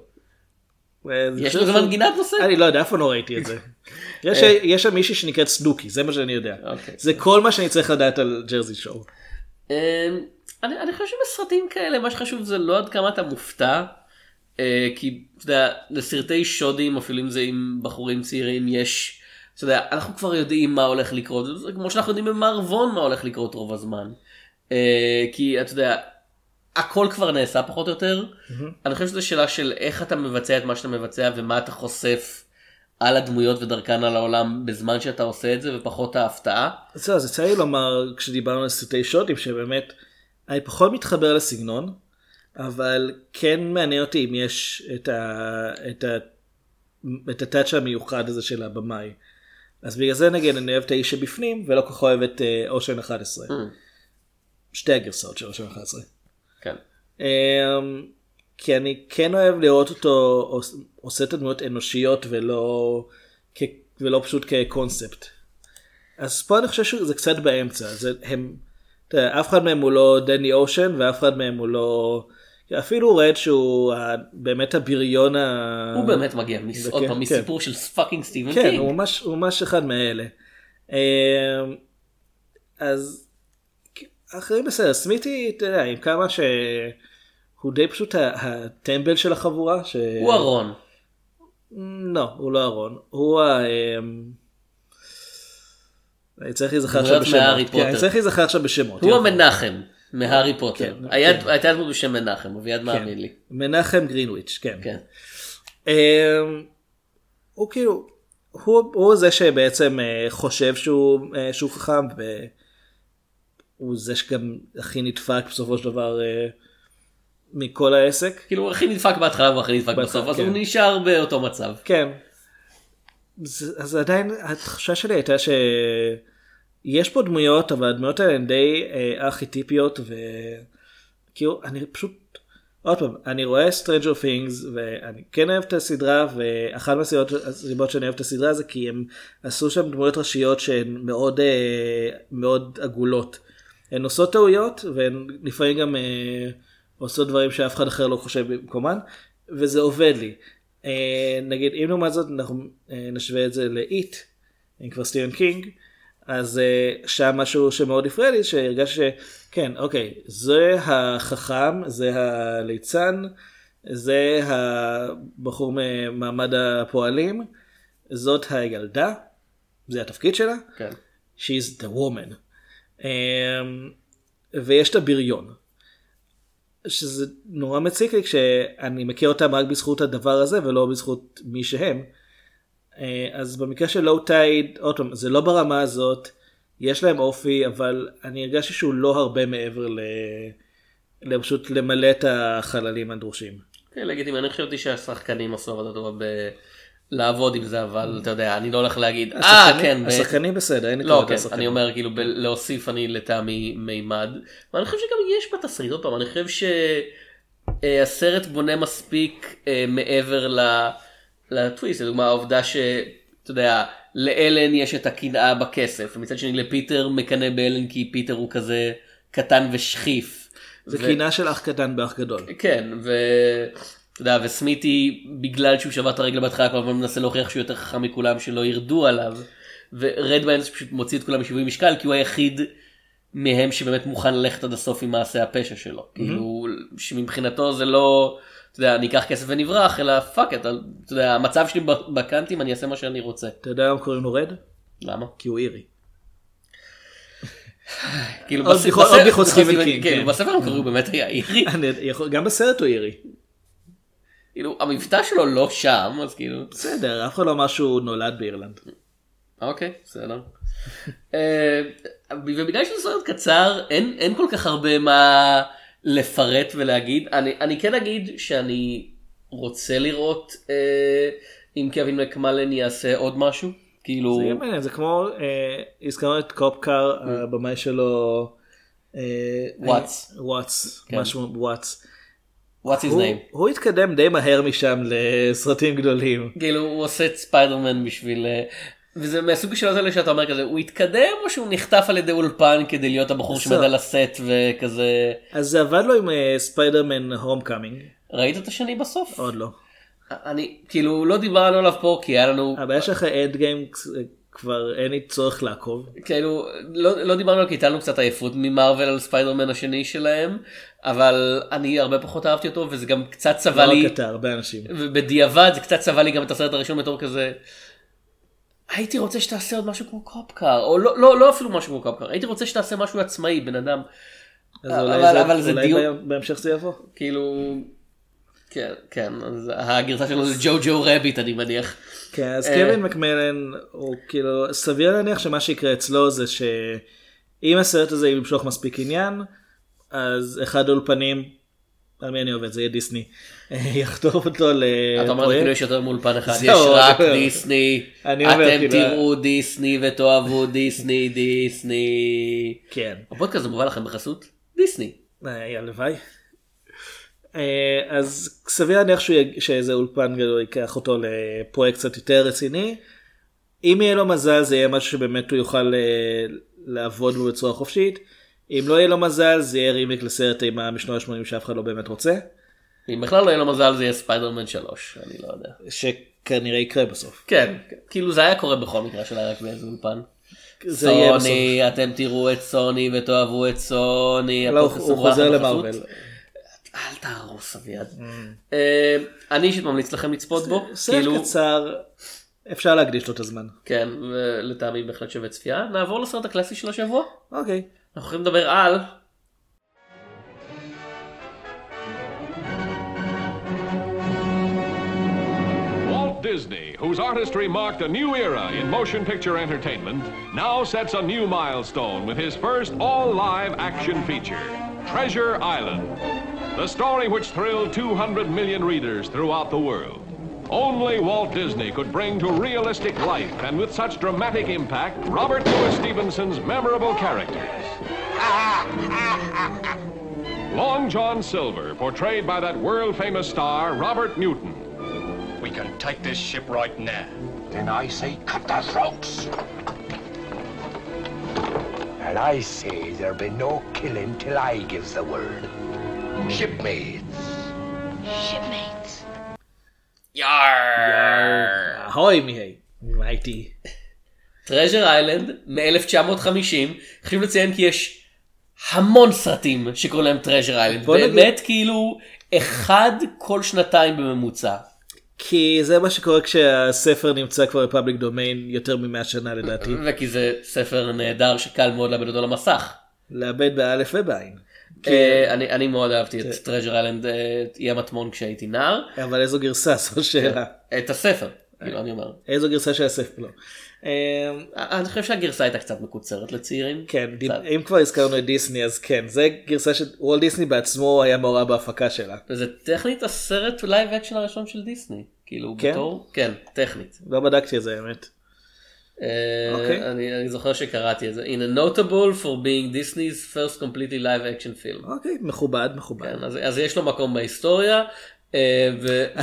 יש לזה מנגינת נושא? אני לא יודע, אף פעם לא ראיתי את זה. יש- שם מישהי שנקראת סנוקי, זה מה שאני יודע. אוקיי. זה כל מה שאני צריך לדעת על ג'רזי שור. אמ, אני, חושב שבסרטים כאלה מה שחשוב זה לא עד כמה אתה מופתע אה, כי אתה יודע, לסרטי שודים אפילו אם זה עם בחורים צעירים יש אתה יודע, אנחנו כבר יודעים מה הולך לקרות, כמו שאנחנו יודעים במערבון מה הולך לקרות רוב הזמן. אה, כי אתה יודע, הכל כבר נעשה פחות או יותר. אני חושב שזו שאלה של איך אתה מבצע את מה שאתה מבצע ומה אתה חושף על הדמויות ודרכן על העולם בזמן שאתה עושה את זה ופחות ההפתעה. זהו, אז יצא לי לומר כשדיברנו על סרטי שוטים שבאמת אני פחות מתחבר לסגנון אבל כן מעניין אותי אם יש את ה... את ה... את הטאצ' המיוחד הזה של הבמאי. אז בגלל זה נגיד אני אוהב את האיש שבפנים ולא כל כך אוהב את אה, אושן 11. שתי הגרסאות של אושן 11. כן. אמ, כי אני כן אוהב לראות אותו עוש- עושה את הדמויות אנושיות ולא, כ, ולא פשוט כקונספט. אז פה אני חושב שזה קצת באמצע. זה, הם, יודע, אף אחד מהם הוא לא דני אושן ואף אחד מהם הוא לא... אפילו רד שהוא באמת הבריון ה... הוא באמת מגיע מס- עוד כן, פעם כן. מסיפור של fucking סטיבן כן, קינג. הוא ממש, הוא ממש אחד מאלה. אמ, אז אחרים בסדר, סמיתי, אתה יודע, עם כמה שהוא די פשוט הטמבל של החבורה. ש... הוא הרון. לא, הוא לא הרון. הוא ה... אמ, אני צריך להיזכר עכשיו בשמות. מהארי כן, פוטר. אני צריך להיזכר עכשיו בשמות. הוא. המנחם מהארי פוטר. כן, היה- כן. הייתה דמות בשם מנחם, אביעד מאמין לי. מנחם גרינוויץ', כן. כן. אמ, הוא כאילו, הוא, זה שבעצם אה, חושב שהוא, אה, שהוא חכם והוא זה שגם הכי נדפק בסופו של דבר אה, מכל העסק. כאילו הוא הכי נדפק בהתחלה והוא הכי נדפק בסוף, אז כן. הוא נשאר באותו מצב. כן. אז, עדיין התחושה שלי הייתה שיש פה דמויות אבל הדמויות האלה הן די אה, ארכיטיפיות וכאילו אני פשוט עוד פעם אני רואה Stranger Things ואני כן אוהב את הסדרה ואחת מהסיבות הסיבות שאני אוהב את הסדרה זה כי הם עשו שם דמויות ראשיות שהן מאוד אה, מאוד עגולות. הן עושות טעויות והן לפעמים גם אה, עושות דברים שאף אחד אחר לא חושב במקומן וזה עובד לי. אה, נגיד אם לעומת זאת אנחנו אה, נשווה את זה לאיט, אם כבר סטיבן קינג, אז אה, שם משהו שמאוד הפריע לי שהרגשתי שכן אוקיי זה החכם זה הליצן זה הבחור ממעמד הפועלים זאת הילדה זה התפקיד שלה כן. she's the woman ויש את הבריון שזה נורא מציק לי כשאני מכיר אותם רק בזכות הדבר הזה ולא בזכות מי שהם. אה, אז במקרה של לואו טייד, עוד פעם, זה לא ברמה הזאת, יש להם אופי, אבל אני הרגשתי שהוא לא הרבה מעבר ל... לפשוט למלא את החללים הדרושים. כן, לגיטימי, אני חשבתי שהשחקנים עשו עבודה טובה. לעבוד עם זה, אבל אתה יודע, אני לא הולך להגיד, אה, כן, השחקנים בסדר, אין לי לא, כן. אני אומר כאילו להוסיף אני לטעמי מימד, ואני חושב שגם יש בתסריט, עוד פעם, אני חושב שהסרט בונה מספיק אה, מעבר לטוויסט, לדוגמה העובדה שאתה יודע, לאלן יש את הקנאה בכסף, ומצד שני לפיטר מקנא באלן כי פיטר הוא כזה קטן ושכיף. זה ו- קינה של אח קטן באח גדול. כן, ו... אתה יודע, וסמיתי, בגלל שהוא שבר את הרגל בהתחלה, כל הזמן מנסה להוכיח שהוא יותר חכם מכולם, שלא ירדו עליו. ורד ביינס פשוט מוציא את כולם משיווי משקל, כי הוא היחיד מהם שבאמת מוכן ללכת עד הסוף עם מעשה הפשע שלו. כאילו, שמבחינתו זה לא, אתה יודע, אני אקח כסף ונברח, אלא fuck it, אתה יודע, המצב שלי בקאנטים, אני אעשה מה שאני רוצה. אתה יודע למה קוראים לו רד? למה? כי הוא אירי. כאילו. בספר המקורי הוא באמת היה אירי. גם בסרט הוא אירי. כאילו, המבטא שלו לא שם, אז כאילו... בסדר, אף אחד לא אמר שהוא נולד באירלנד. אוקיי, בסדר. אה, ובגלל שזה סרט קצר, אין, אין כל כך הרבה מה לפרט ולהגיד. אני, אני כן אגיד שאני רוצה לראות אה, אם קווין מקמלן יעשה עוד משהו. כאילו, זה יהיה מעניין, זה כמו, אה, הזכרנו את קופקאר, הבמאי שלו, אה, וואטס. וואטס, כן. משהו וואטס. What's his name? הוא התקדם די מהר משם לסרטים גדולים. כאילו, הוא עושה את ספיידרמן בשביל... אה, וזה מהסוג של הזה שאתה אומר כזה, הוא התקדם או שהוא נחטף על ידי אולפן כדי להיות הבחור. שעומד על הסט וכזה... אז זה עבד לו עם אה, ספיידרמן הום קאמינג, ראית את השני בסוף? עוד לא. אני, כאילו, לא דיברנו עליו פה כי היה לנו הבעיה שאחרי אנדגיים כבר אין לי צורך לעקוב. כאילו לא, לא דיברנו על כי הייתה לנו קצת עייפות ממרוויל על ספיידרמן השני שלהם אבל אני הרבה פחות אהבתי אותו וזה גם קצת צבע לא רק לי אותו, הרבה אנשים. ובדיעבד זה קצת צבע לי גם את הסרט הראשון בתור כזה. הייתי רוצה שתעשה עוד משהו כמו קופקאר, או לא, לא, לא אפילו משהו כמו קופקאר, הייתי רוצה שתעשה משהו עצמאי, בן אדם, אז אבל- אולי זה- אבל זה אולי דיון- בה- בהמשך זה יבוא. כאילו, כן, כן, אז הגרסה שלו זה ג'ו ג'ו רביט אני מניח. כן, אז אה, קווין מקמלן הוא כאילו סביר להניח שמה שיקרה אצלו זה שאם הסרט הזה ימשוך מספיק עניין אז אחד האולפנים על מי אני עובד זה יהיה דיסני יחתור אותו אתה אומר כאילו לפרויקט. יש יותר מאולפן אחד, יש רק. דיסני, אתם כאילו- תראו דיסני ותאהבו דיסני, דיסני. כן, הפודקאסט הזה מובא לכם בחסות דיסני. אה, הלוואי. אה, אז סביר להניח שאיזה אולפן גדול ייקח אותו לפרויקט קצת יותר רציני. אם יהיה לו מזל זה יהיה משהו שבאמת הוא יוכל אה, לעבוד בו בצורה חופשית. אם לא יהיה לו מזל זה יהיה רימיק לסרט אימה משנות ה-80 שאף אחד לא באמת רוצה. אם בכלל לא יהיה לו מזל זה יהיה ספיידרמן 3, אני לא יודע. שכנראה יקרה בסוף. כן, כאילו זה היה קורה בכל מקרה של היה רק באיזה אולפן. סוני, אתם תראו את סוני ותאהבו את סוני. לא, הוא חוזר למרוויל. אל תהרוס אביעד. אה, אני אישית ממליץ לכם לצפות בו. סרט כאילו, קצר אפשר להקדיש לו את הזמן. כן, ולטעמי בהחלט שווה צפייה. נעבור לסרט הקלאסי של השבוע. אוקיי. אנחנו יכולים לדבר על... Disney, whose artistry marked a new era in motion picture entertainment, now sets a new milestone with his first all live action feature, Treasure Island. The story which thrilled 200 million readers throughout the world. Only Walt Disney could bring to realistic life and with such dramatic impact Robert Louis Stevenson's memorable characters. Long John Silver, portrayed by that world famous star Robert Newton. We can take this ship right now. Then I say cut the throats. And I say there'll be no killing till I gives the word. Shipmates. Shipmates. יאר. אהוי מי הייתי. טרז'ר איילנד מ-1950 חשוב לציין כי יש המון סרטים שקוראים להם טרז'ר איילנד באמת כאילו אחד כל שנתיים בממוצע. כי זה מה שקורה כשהספר נמצא כבר בפאבליק דומיין יותר ממאה שנה לדעתי. וכי זה ספר נהדר שקל מאוד לאבד אותו למסך. לאבד באלף ובעין. אה, אני מאוד אהבתי את טרז'ר איילנד אה, אי המטמון כשהייתי נער. אבל איזו גרסה זו שאלה. את הספר כאילו אני אומר. איזו גרסה של הספר לא. אה, אני חושב שהגרסה הייתה קצת מקוצרת לצעירים. כן. אם כבר הזכרנו את דיסני אז כן, זה גרסה שוולט דיסני בעצמו היה מעורב בהפקה שלה. וזה טכנית הסרט live action הראשון של דיסני. כאילו כן? בתור כן טכנית. לא בדקתי את זה האמת. אה, אוקיי. אני אני זוכר שקראתי את זה. In a notable for being Disney's first completely live action film. אוקיי, מכובד, מכובד. כן, אז יש לו מקום בהיסטוריה. אה.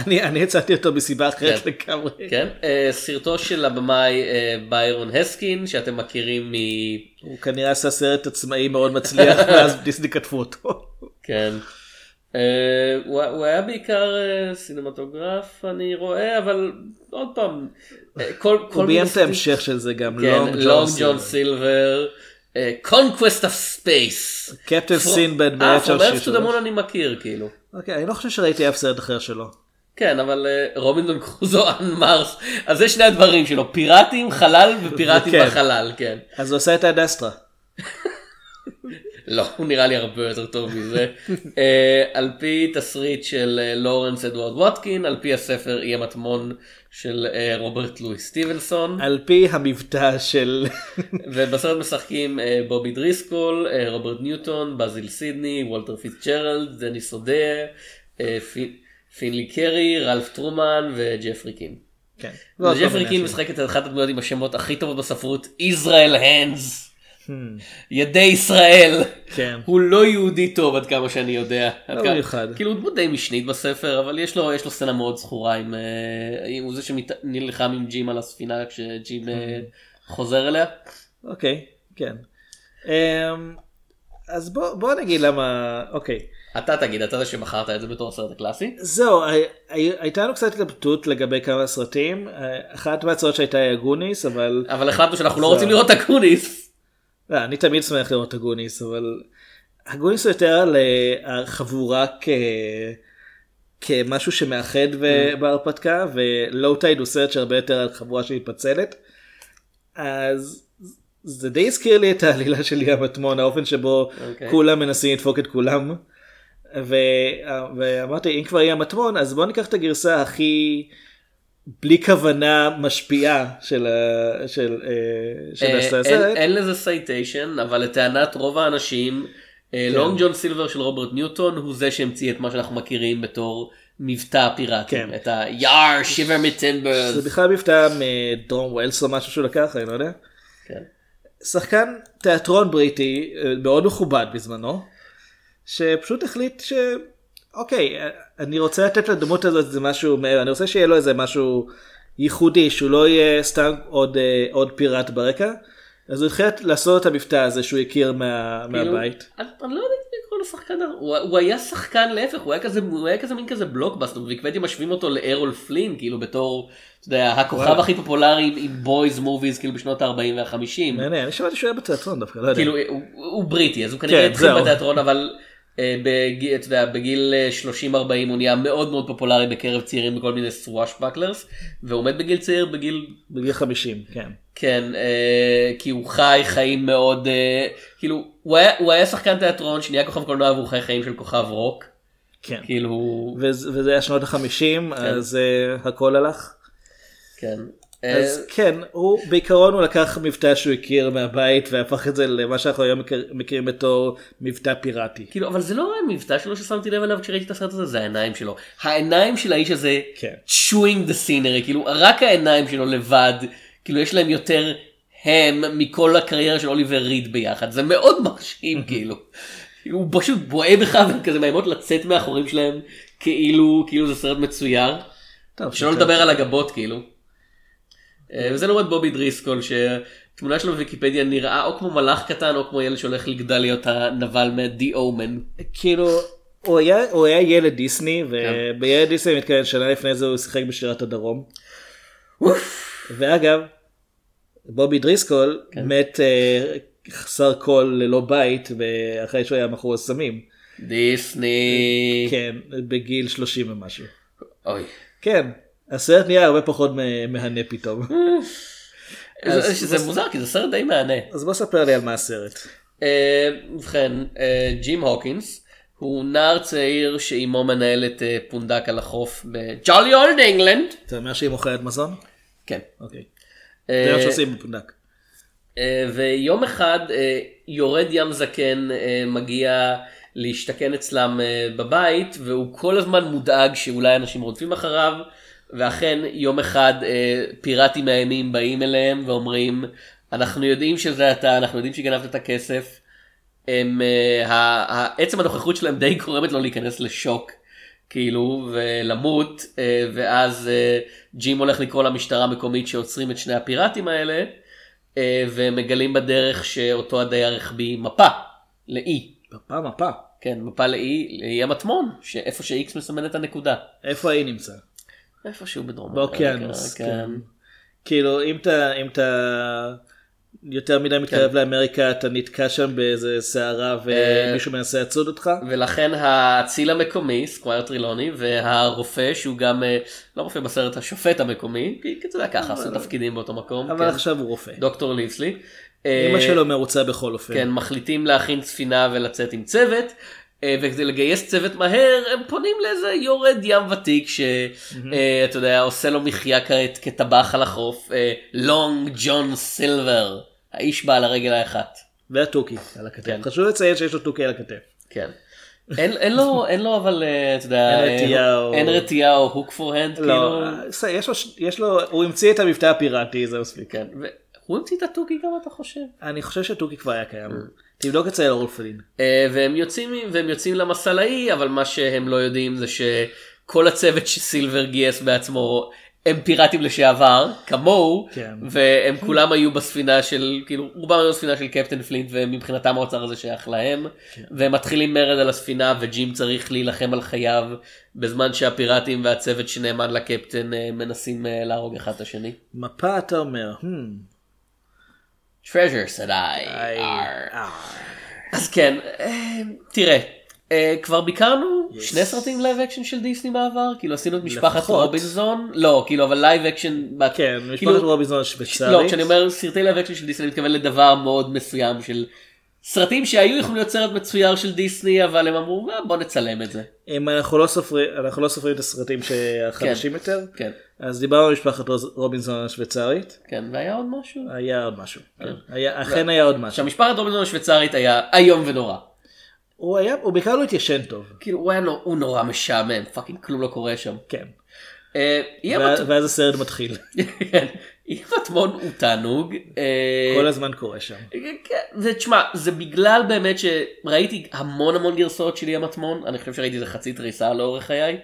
אני הצעתי אותו מסיבה אחרת כן. לגמרי. כן, אה, סרטו של הבמאי אה, ביירון האסקין שאתם מכירים מ... הוא כנראה עשה סרט עצמאי מאוד מצליח ואז דיסני כתבו אותו. כן. אה, הוא היה בעיקר אה, cinematographer אני רואה אבל עוד פעם אה, כל כל הוא ביים את מיני ההמשך של זה גם, לונג ג'ון סילבר, קונקווסט אוף ספייס. קפטן סינבד אה, ב-1963. From Earth to the Moon אני מכיר כאילו. אוקיי, אני לא חושב שראיתי אף סרט אחר שלו. כן, אבל רובינזון קרוזו און מרס, אז זה שני הדברים שלו, פיראטים, חלל ופיראטים כן. בחלל, כן. אז הוא עושה את אד אסטרה. לא, הוא נראה לי הרבה יותר טוב מזה. אה, על פי תסריט של אה, לורנס אדוארד ווטקין, על פי הספר אי המטמון של אה, רוברט לואי סטיבנסון. על פי המבטא של... ובסרט משחקים בובי דריסקול, רוברט ניוטון, בזיל סידני, וולטר פיצג'רלד, דניס אודה, פי- פינלי קרי, רלף טרומן וג'פרי קין. כן. וג'פרי מיני קין אנשים. משחק את אחת הדמויות עם השמות הכי טובות בספרות, ישראל הנדס. ידי ישראל. כן. הוא לא יהודי טוב עד כמה שאני יודע. לא במיוחד. כאילו הוא די משנית בספר אבל יש לו יש לו סצנה מאוד זכורה עם אה, עם- הוא זה שנלחם עם ג'ים על הספינה כשג'ים אה, חוזר אליה. אוקיי, כן. אמ, אז בוא בוא נגיד למה... אוקיי. אתה תגיד אתה זה שבחרת את זה בתור הסרט הקלאסי. זהו, הי- הי- הייתה לנו קצת התלבטות לגבי כמה סרטים. אה, אחת מההצעות שהייתה היא הגוניס, אבל... אבל החלטנו שאנחנו לא. רוצים לראות את אקוניס. לא, אני תמיד שמח לראות את הגוניס, אבל הגוניס הוא יותר על אה, החבורה כ... כמשהו שמאחד ו- בהרפתקה, ולואו טייד הוא סרט שהרבה יותר על חבורה שמתפצלת. אז זה די הזכיר לי את העלילה של אי המטמון, האופן שבו אוקיי. כולם מנסים לדפוק את כולם. ו... ואמרתי אם כבר אי המטמון אז בוא ניקח את הגרסה הכי בלי כוונה משפיעה של, ה... של, אה, של אה, הסרט. אין- אין לזה citation אבל לטענת רוב האנשים כן. לונג ג'ון סילבר של רוברט ניוטון הוא זה שהמציא את מה שאנחנו מכירים בתור מבטא פיראטים כן. את ה- yarr shiver me timbers. זה בכלל מבטא מדרום ווילס או משהו שהוא לקח אני לא יודע. כן. שחקן תיאטרון בריטי אה, מאוד מכובד בזמנו שפשוט החליט ש... אוקיי אני רוצה לתת לדמות הזאת איזה משהו מעבר אני רוצה שיהיה לו איזה משהו ייחודי שהוא לא יהיה סתם עוד אה, עוד פיראט ברקע. אז הוא החליט לעשות את המבטא הזה שהוא הכיר מה, כאילו, מהבית. אני אני לא יודע אם לקרוא לו שחקן, הוא, הוא היה שחקן להפך, הוא היה כזה, הוא היה כזה מין כזה בלוקבאסטר, וויקיפדיה משווים אותו לארול פלין, כאילו בתור, אתה יודע, הכוכב. הכי פופולרי עם boys movies, כאילו בשנות ה-40 וה-50. מעניין, אני שמעתי שהוא היה בתיאטרון דווקא, לא יודע. כאילו הוא, הוא בריטי אז הוא כנראה כן, התחיל. בתיאטרון אבל בגיל, אתה יודע, בגיל אה, 30-40 הוא נהיה מאוד מאוד פופולרי בקרב צעירים בכל מיני swashbucklers והוא מת בגיל צעיר בגיל בגיל 50, כן. כן אה, כי הוא חי חיים מאוד אה, כאילו הוא היה, הוא היה שחקן תיאטרון שנהיה כוכב קולנוע והוא חי חיים של כוכב רוק כן. כאילו וזה וזה היה שנות החמישים, אז אה, הכל הלך. כן. אז אה, כן, הוא בעיקרון הוא לקח מבטא שהוא הכיר מהבית והפך את זה למה שאנחנו היום מכיר- מכירים בתור מבטא פיראטי. כאילו אבל זה לא המבטא שלו ששמתי לב אליו כשראיתי את הסרט הזה זה העיניים שלו העיניים של האיש הזה כן. chewing the scenery כאילו רק העיניים שלו לבד כאילו יש להם יותר הם מכל הקריירה של אוליבר ריד ביחד זה מאוד מרשים כאילו. הוא פשוט בוהה בך והם כזה מאיימות לצאת מהחורים שלהם כאילו כאילו זה סרט מצויר. טוב, שלא. לדבר על הגבות כאילו. אה, וזה לעומת בובי דריסקול שתמונה שלו בוויקיפדיה נראה או כמו מלאך קטן או כמו ילד שהולך לגדל להיות הנבל מ-The Omen. כאילו, הוא היה, הוא היה ילד דיסני, כן. ובילד דיסני מתכוון שנה לפני זה הוא שיחק בשירת הדרום. ואגב, בובי דריסקול כן. מת אה, חסר כל ללא בית, ואחרי שהוא היה מכור סמים. דיסני. כן, בגיל 30 ומשהו. אוי. כן, הסרט נהיה הרבה פחות מהנה פתאום. אז- זה- מוזר כי זה סרט די מהנה. אז בוא ספר לי על מה הסרט. אה, ובכן, אה, ג'ים הוקינס הוא נער צעיר שאימו מנהלת אה, פונדק על החוף ב jolly old England. אתה אומר שהיא מוכרת מזון? כן. אוקיי. אה, זה מה שעושים בפונדק. אה, ויום אחד אה, יורד ים זקן אה, מגיע להשתכן אצלם אה, בבית והוא כל הזמן מודאג שאולי אנשים רודפים אחריו ואכן יום אחד אה, פיראטים מאיימים באים אליהם ואומרים אנחנו יודעים שזה אתה אנחנו יודעים שגנבת את הכסף. הם, אה, ה- ה- עצם הנוכחות שלהם די גורמת לו להיכנס לשוק כאילו ולמות אה, ואז אה, ג'ים הולך לקרוא למשטרה המקומית שעוצרים את שני הפיראטים האלה אה, ומגלים בדרך שאותו הדייר החביא מפה לאי. מפה מפה. כן מפה לאי, לאי המטמון שאיפה שאיקס מסמן את הנקודה. איפה היא נמצא? איפשהו בדרום. באוקיינוס. כן. כן. כאילו אם אתה אם אתה יותר מדי מתקרב לאמריקה אתה נתקע שם באיזה סערה ומישהו מנסה לצוד אותך. ולכן האציל המקומי סקווייר טרלוני והרופא שהוא גם אה, לא רופא בסרט השופט המקומי כי אתה יודע ככה עשו תפקידים באותו מקום. אבל כן. עכשיו הוא רופא. דוקטור ליבסלי. אמא אה, שלו מרוצה בכל אופן. כן, מחליטים להכין ספינה ולצאת עם צוות, אה, וכדי לגייס צוות מהר, הם פונים לאיזה יורד ים ותיק, שאתה יודע, עושה לו מחיה כעת כטבח על החוף, לונג ג'ון סילבר, האיש בעל הרגל האחת. והתוכי על הכתף. כן. חשוב לציין שיש לו תוכי על הכתף. כן. אין, אין לו אין לו אבל אה, אתה יודע אין רתיעה אה, או- אין רתיעה או הוק פור הנד לא, כאילו יש לו, יש לו, הוא המציא את המבטא הפיראטי זה מספיק. כן הוא המציא את התוכי גם אתה חושב אני חושב שתוכי כבר היה קיים. תבדוק אצל אורלפלין. אה, והם יוצאים והם יוצאים למסע לאי אבל מה שהם לא יודעים זה שכל הצוות שסילבר גייס בעצמו הם פיראטים לשעבר כמוהו כן. והם כולם היו בספינה של כאילו רובם היו בספינה של קפטן פלינט ומבחינתם האוצר הזה שייך להם כן. והם מתחילים מרד על הספינה וג'ים צריך להילחם על חייו בזמן שהפיראטים והצוות שנאמן לקפטן אה, מנסים אה, להרוג אחד את השני. מפה אתה אומר. Hmm, treasure said I. Arr. אז כן, אה, תראה, אה, כבר ביקרנו שני סרטים live action של דיסני בעבר כאילו עשינו את משפחת. רובינזון לא כאילו אבל live action כן, כאילו- משפחת רובינזון לא השוויצרית. כשאני אומר סרטי live action של דיסני אני מתכוון לדבר מאוד מסוים של סרטים שהיו יכולים להיות סרט מצויר של דיסני אבל הם אמרו "אה, בוא נצלם את זה. אם אנחנו לא סופרים, אנחנו לא סופרים את הסרטים החדשים יותר, כן אז דיברנו על משפחת רובינזון השוויצרית, כן והיה עוד משהו. היה עוד משהו. היה- אכן היה עוד משהו. עכשיו משפחת רובינזון השוויצרית היה איום ונורא. הוא היה, הוא בעיקר לא התיישן טוב. כאילו הוא היה נו- הוא נורא משעמם fucking כלום לא קורה שם. כן. יהיה ואז- מת- ואז הסרט מתחיל. אי המטמון הוא תענוג. אה, כל הזמן קורה שם. כן, זה תשמע זה בגלל באמת שראיתי המון המון גרסאות של ים מטמון אני חושב שראיתי איזה חצי תריסה לאורך חיי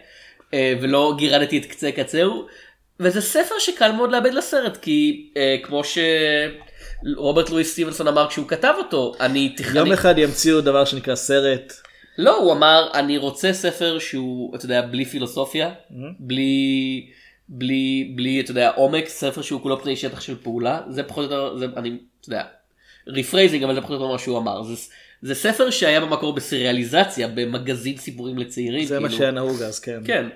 אה, ולא גירדתי את קצה קצהו וזה ספר שקל מאוד לאבד לסרט כי אה, כמו שרוברט לואיס סטיבנסון אמר כשהוא כתב אותו אני תכננתי יום אחד ימציאו דבר שנקרא סרט. לא הוא אמר אני רוצה ספר שהוא אתה יודע בלי פילוסופיה בלי בלי בלי אתה יודע עומק ספר שהוא כולו פני שטח של פעולה זה פחות או יותר זה אני אתה יודע rephrasing אבל זה פחות או יותר מה שהוא אמר זה, זה ספר שהיה במקור בסריאליזציה במגזין סיפורים לצעירים זה מה כאילו. שהיה נהוג אז, כן. כן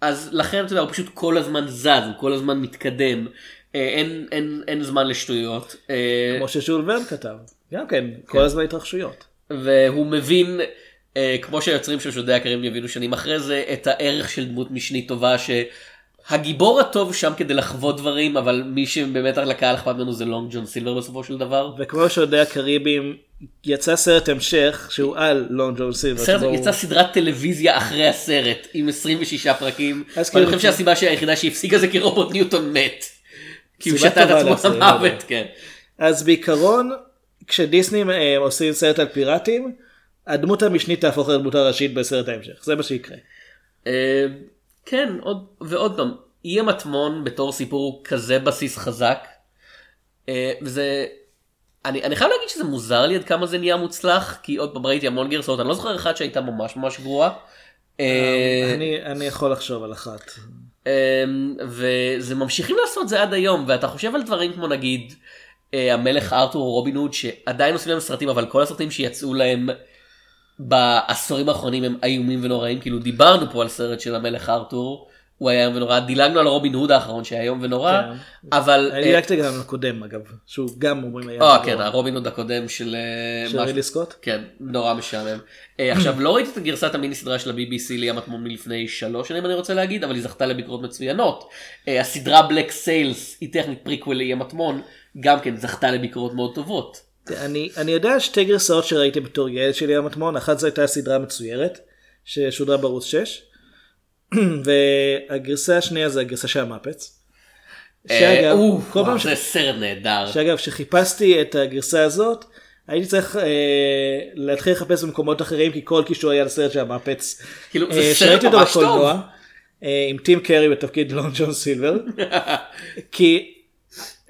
אז לכן אתה יודע הוא פשוט כל הזמן זז הוא כל הזמן מתקדם אה, אין אין אין זמן לשטויות. אה, כמו שז'ול ורן כתב. גם כן, כל הזמן התרחשויות. והוא מבין אה, כמו שהיוצרים של שודדי הקרים יבינו שנים אחרי זה את הערך של דמות משנית טובה שהגיבור הטוב שם כדי לחוות דברים אבל מי שבאמת לקהל אכפת ממנו זה לונג ג'ון סילבר בסופו של דבר. וכמו שודדי הקריביים, יצא סרט המשך שהוא על לון ג'ון סילבר. הסרט שבו יצא סדרת טלוויזיה אחרי הסרט עם 26 פרקים. אז ואני כאילו- חושב שהסיבה היחידה שהפסיקה זה כי רובוט ניוטון מת. כי הוא שתה את עצמו למוות. כן. אז בעיקרון, כשדיסני אה, עושים סרט על פיראטים, הדמות המשנית תהפוך לדמות הראשית בסרט ההמשך. זה מה שיקרה. כן, עוד, ועוד פעם, אי המטמון בתור סיפור כזה בסיס חזק, אה, וזה, אני, אני חייב להגיד שזה מוזר לי עד כמה זה נהיה מוצלח, כי עוד פעם ראיתי המון גרסאות, אני לא זוכר אחת שהייתה ממש ממש גרועה. אה, אני אני יכול לחשוב על אחת. אה, וזה ממשיכים לעשות זה עד היום, ואתה חושב על דברים כמו נגיד המלך ארתור או רובין הוד, שעדיין עושים להם סרטים, אבל כל הסרטים שיצאו להם בעשורים האחרונים הם איומים ונוראים כאילו דיברנו פה על סרט של המלך ארתור הוא היה איום ונורא דילגנו על רובין הוד האחרון שהיה איום ונורא כן. אבל אני דילגתי גם לקודם אגב, שהוא גם אומרים היה. אה. כן הרובין הוד הקודם של אה, של משהו- רידלי סקוט? כן נורא משעמם אה, עכשיו לא ראיתי את גרסת המיני סדרה של ה-BBC לאי המטמון מלפני שלוש שנים אני רוצה להגיד אבל היא זכתה לביקורות מצוינות אה, הסדרה Black Sails היא טכנית פריקוול ליאם מטמון גם כן זכתה לביקורות מאוד טובות. אני, אני יודע שתי גרסאות שראיתי בתור ילד של אי המטמון, אחת זו הייתה סדרה מצוירת, ששודרה בערוץ 6, והגרסה השנייה זה הגרסה של המפץ. אה, או, כל פעם ש... זה סרט נהדר. שאגב, כשחיפשתי את הגרסה הזאת, הייתי צריך אה, להתחיל לחפש במקומות אחרים, כי כל קישור היה לסרט של המפץ. כאילו, זה אה, סרט ממש טוב. בקולנוע, אה, עם טים קרי בתפקיד לון ג'ון סילבר, כי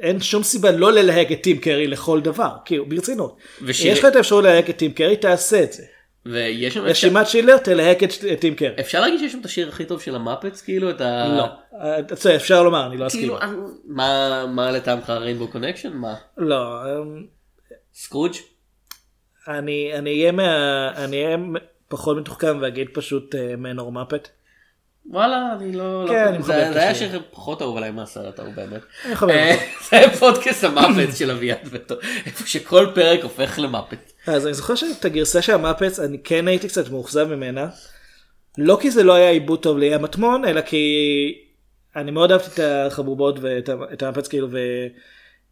אין שום סיבה לא ללהק את טים קרי לכל דבר, כאילו ברצינות. ושיר- יש לך את האפשרות ללהק את טים קרי, תעשה את זה. ויש שם רשימת שילר, תלהק את את טים קרי. אפשר להגיד שיש שם את השיר הכי טוב של המפץ כאילו את ה... לא. אה, אפשר לומר, אני לא אסכים. כאילו מה מה לטעמך ריינבו קונקשן מה לא, אמ, סקרוג' אני אהיה פחות מתוחכם ואגיד פשוט אה, מנור מפת. וואלה אני לא כן, לא- אני מחבב זה היה. שיר פחות אהוב עליי מהסרט ההוא באמת. אני מחבב אה. זה היה פודקאסט המפץ של אביעד וטו איפה שכל פרק הופך למפץ. אז אני זוכר שאת הגרסה של המפץ אני כן הייתי קצת מאוכזב ממנה. לא כי זה לא היה עיבוד טוב לים מטמון אלא כי אני מאוד אהבתי את החבובות ואת ה- את המפץ כאילו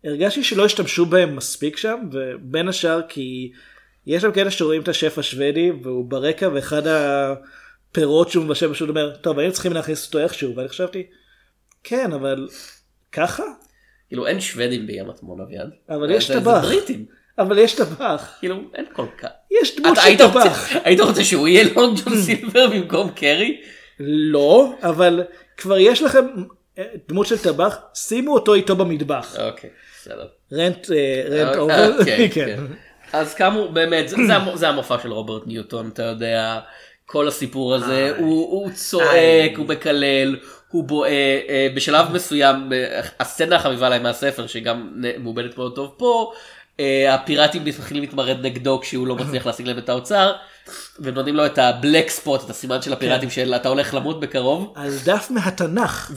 והרגשתי שלא השתמשו בהם מספיק שם ובין השאר כי יש שם כאלה שרואים את השף השוודי והוא ברקע ואחד הפירות שהוא מבשל פשוט אומר טוב היינו צריכים להכניס אותו איכשהו ואני חשבתי כן אבל ככה כאילו אין שוודים באי המטמון אביעד. אבל יש זה- זה טבח. אבל יש טבח כאילו אין כל כך. יש דמות של טבח. היית רוצה שהוא יהיה לונג ג'ון סילבר במקום קרי? לא, אבל כבר יש לכם אה, דמות של טבח, שימו אותו איתו במטבח. אוקיי בסדר. rant, אה, rant אה, over, אה, כן, כן. כן. אז כאמור באמת זה המופע של רוברט ניוטון אתה יודע כל הסיפור הזה הוא הוא צועק הוא מקלל הוא בועה אה, בשלב מסוים אה, הסצנה החביבה עליי מהספר שגם מעובדת מאוד טוב פה אה, הפיראטים מתחילים להתמרד נגדו כשהוא לא מצליח להשיג להם את האוצר ונותנים לו את הבלק ספוט, את הסימן של הפיראטים של אתה הולך למות בקרוב. על דף מהתנ"ך,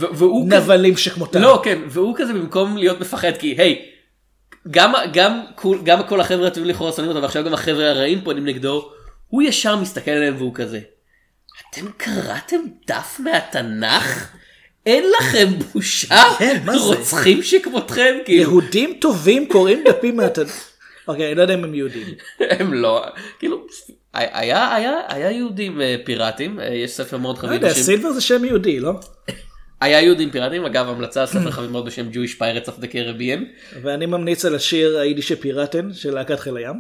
נבלים שכמותם. לא, כן, והוא כזה במקום להיות מפחד, כי היי, גם, גם, גם כל החבר'ה הטובים לכאורה שונאים אותו, ועכשיו גם החבר'ה הרעים פונים נגדו, הוא ישר מסתכל עליהם והוא כזה, אתם קראתם דף מהתנ"ך? אין לכם בושה? כן, מה זה? רוצחים שכמותכם? כאילו, יהודים טובים קוראים דפים מהתנ"ך. אוקיי, אני לא יודע אם הם יהודים. הם לא, כאילו, היה, היה, היה יהודים אה, פיראטים, אה, יש ספר מאוד לא חביב יודע, בשם, סילבר זה שם יהודי, לא? היה יהודים פיראטים, אגב המלצה ספר חביב מאוד בשם Jewish Pirates of the Caribbean. ואני ממליץ על השיר היידיש פיראטן של להקת חיל הים.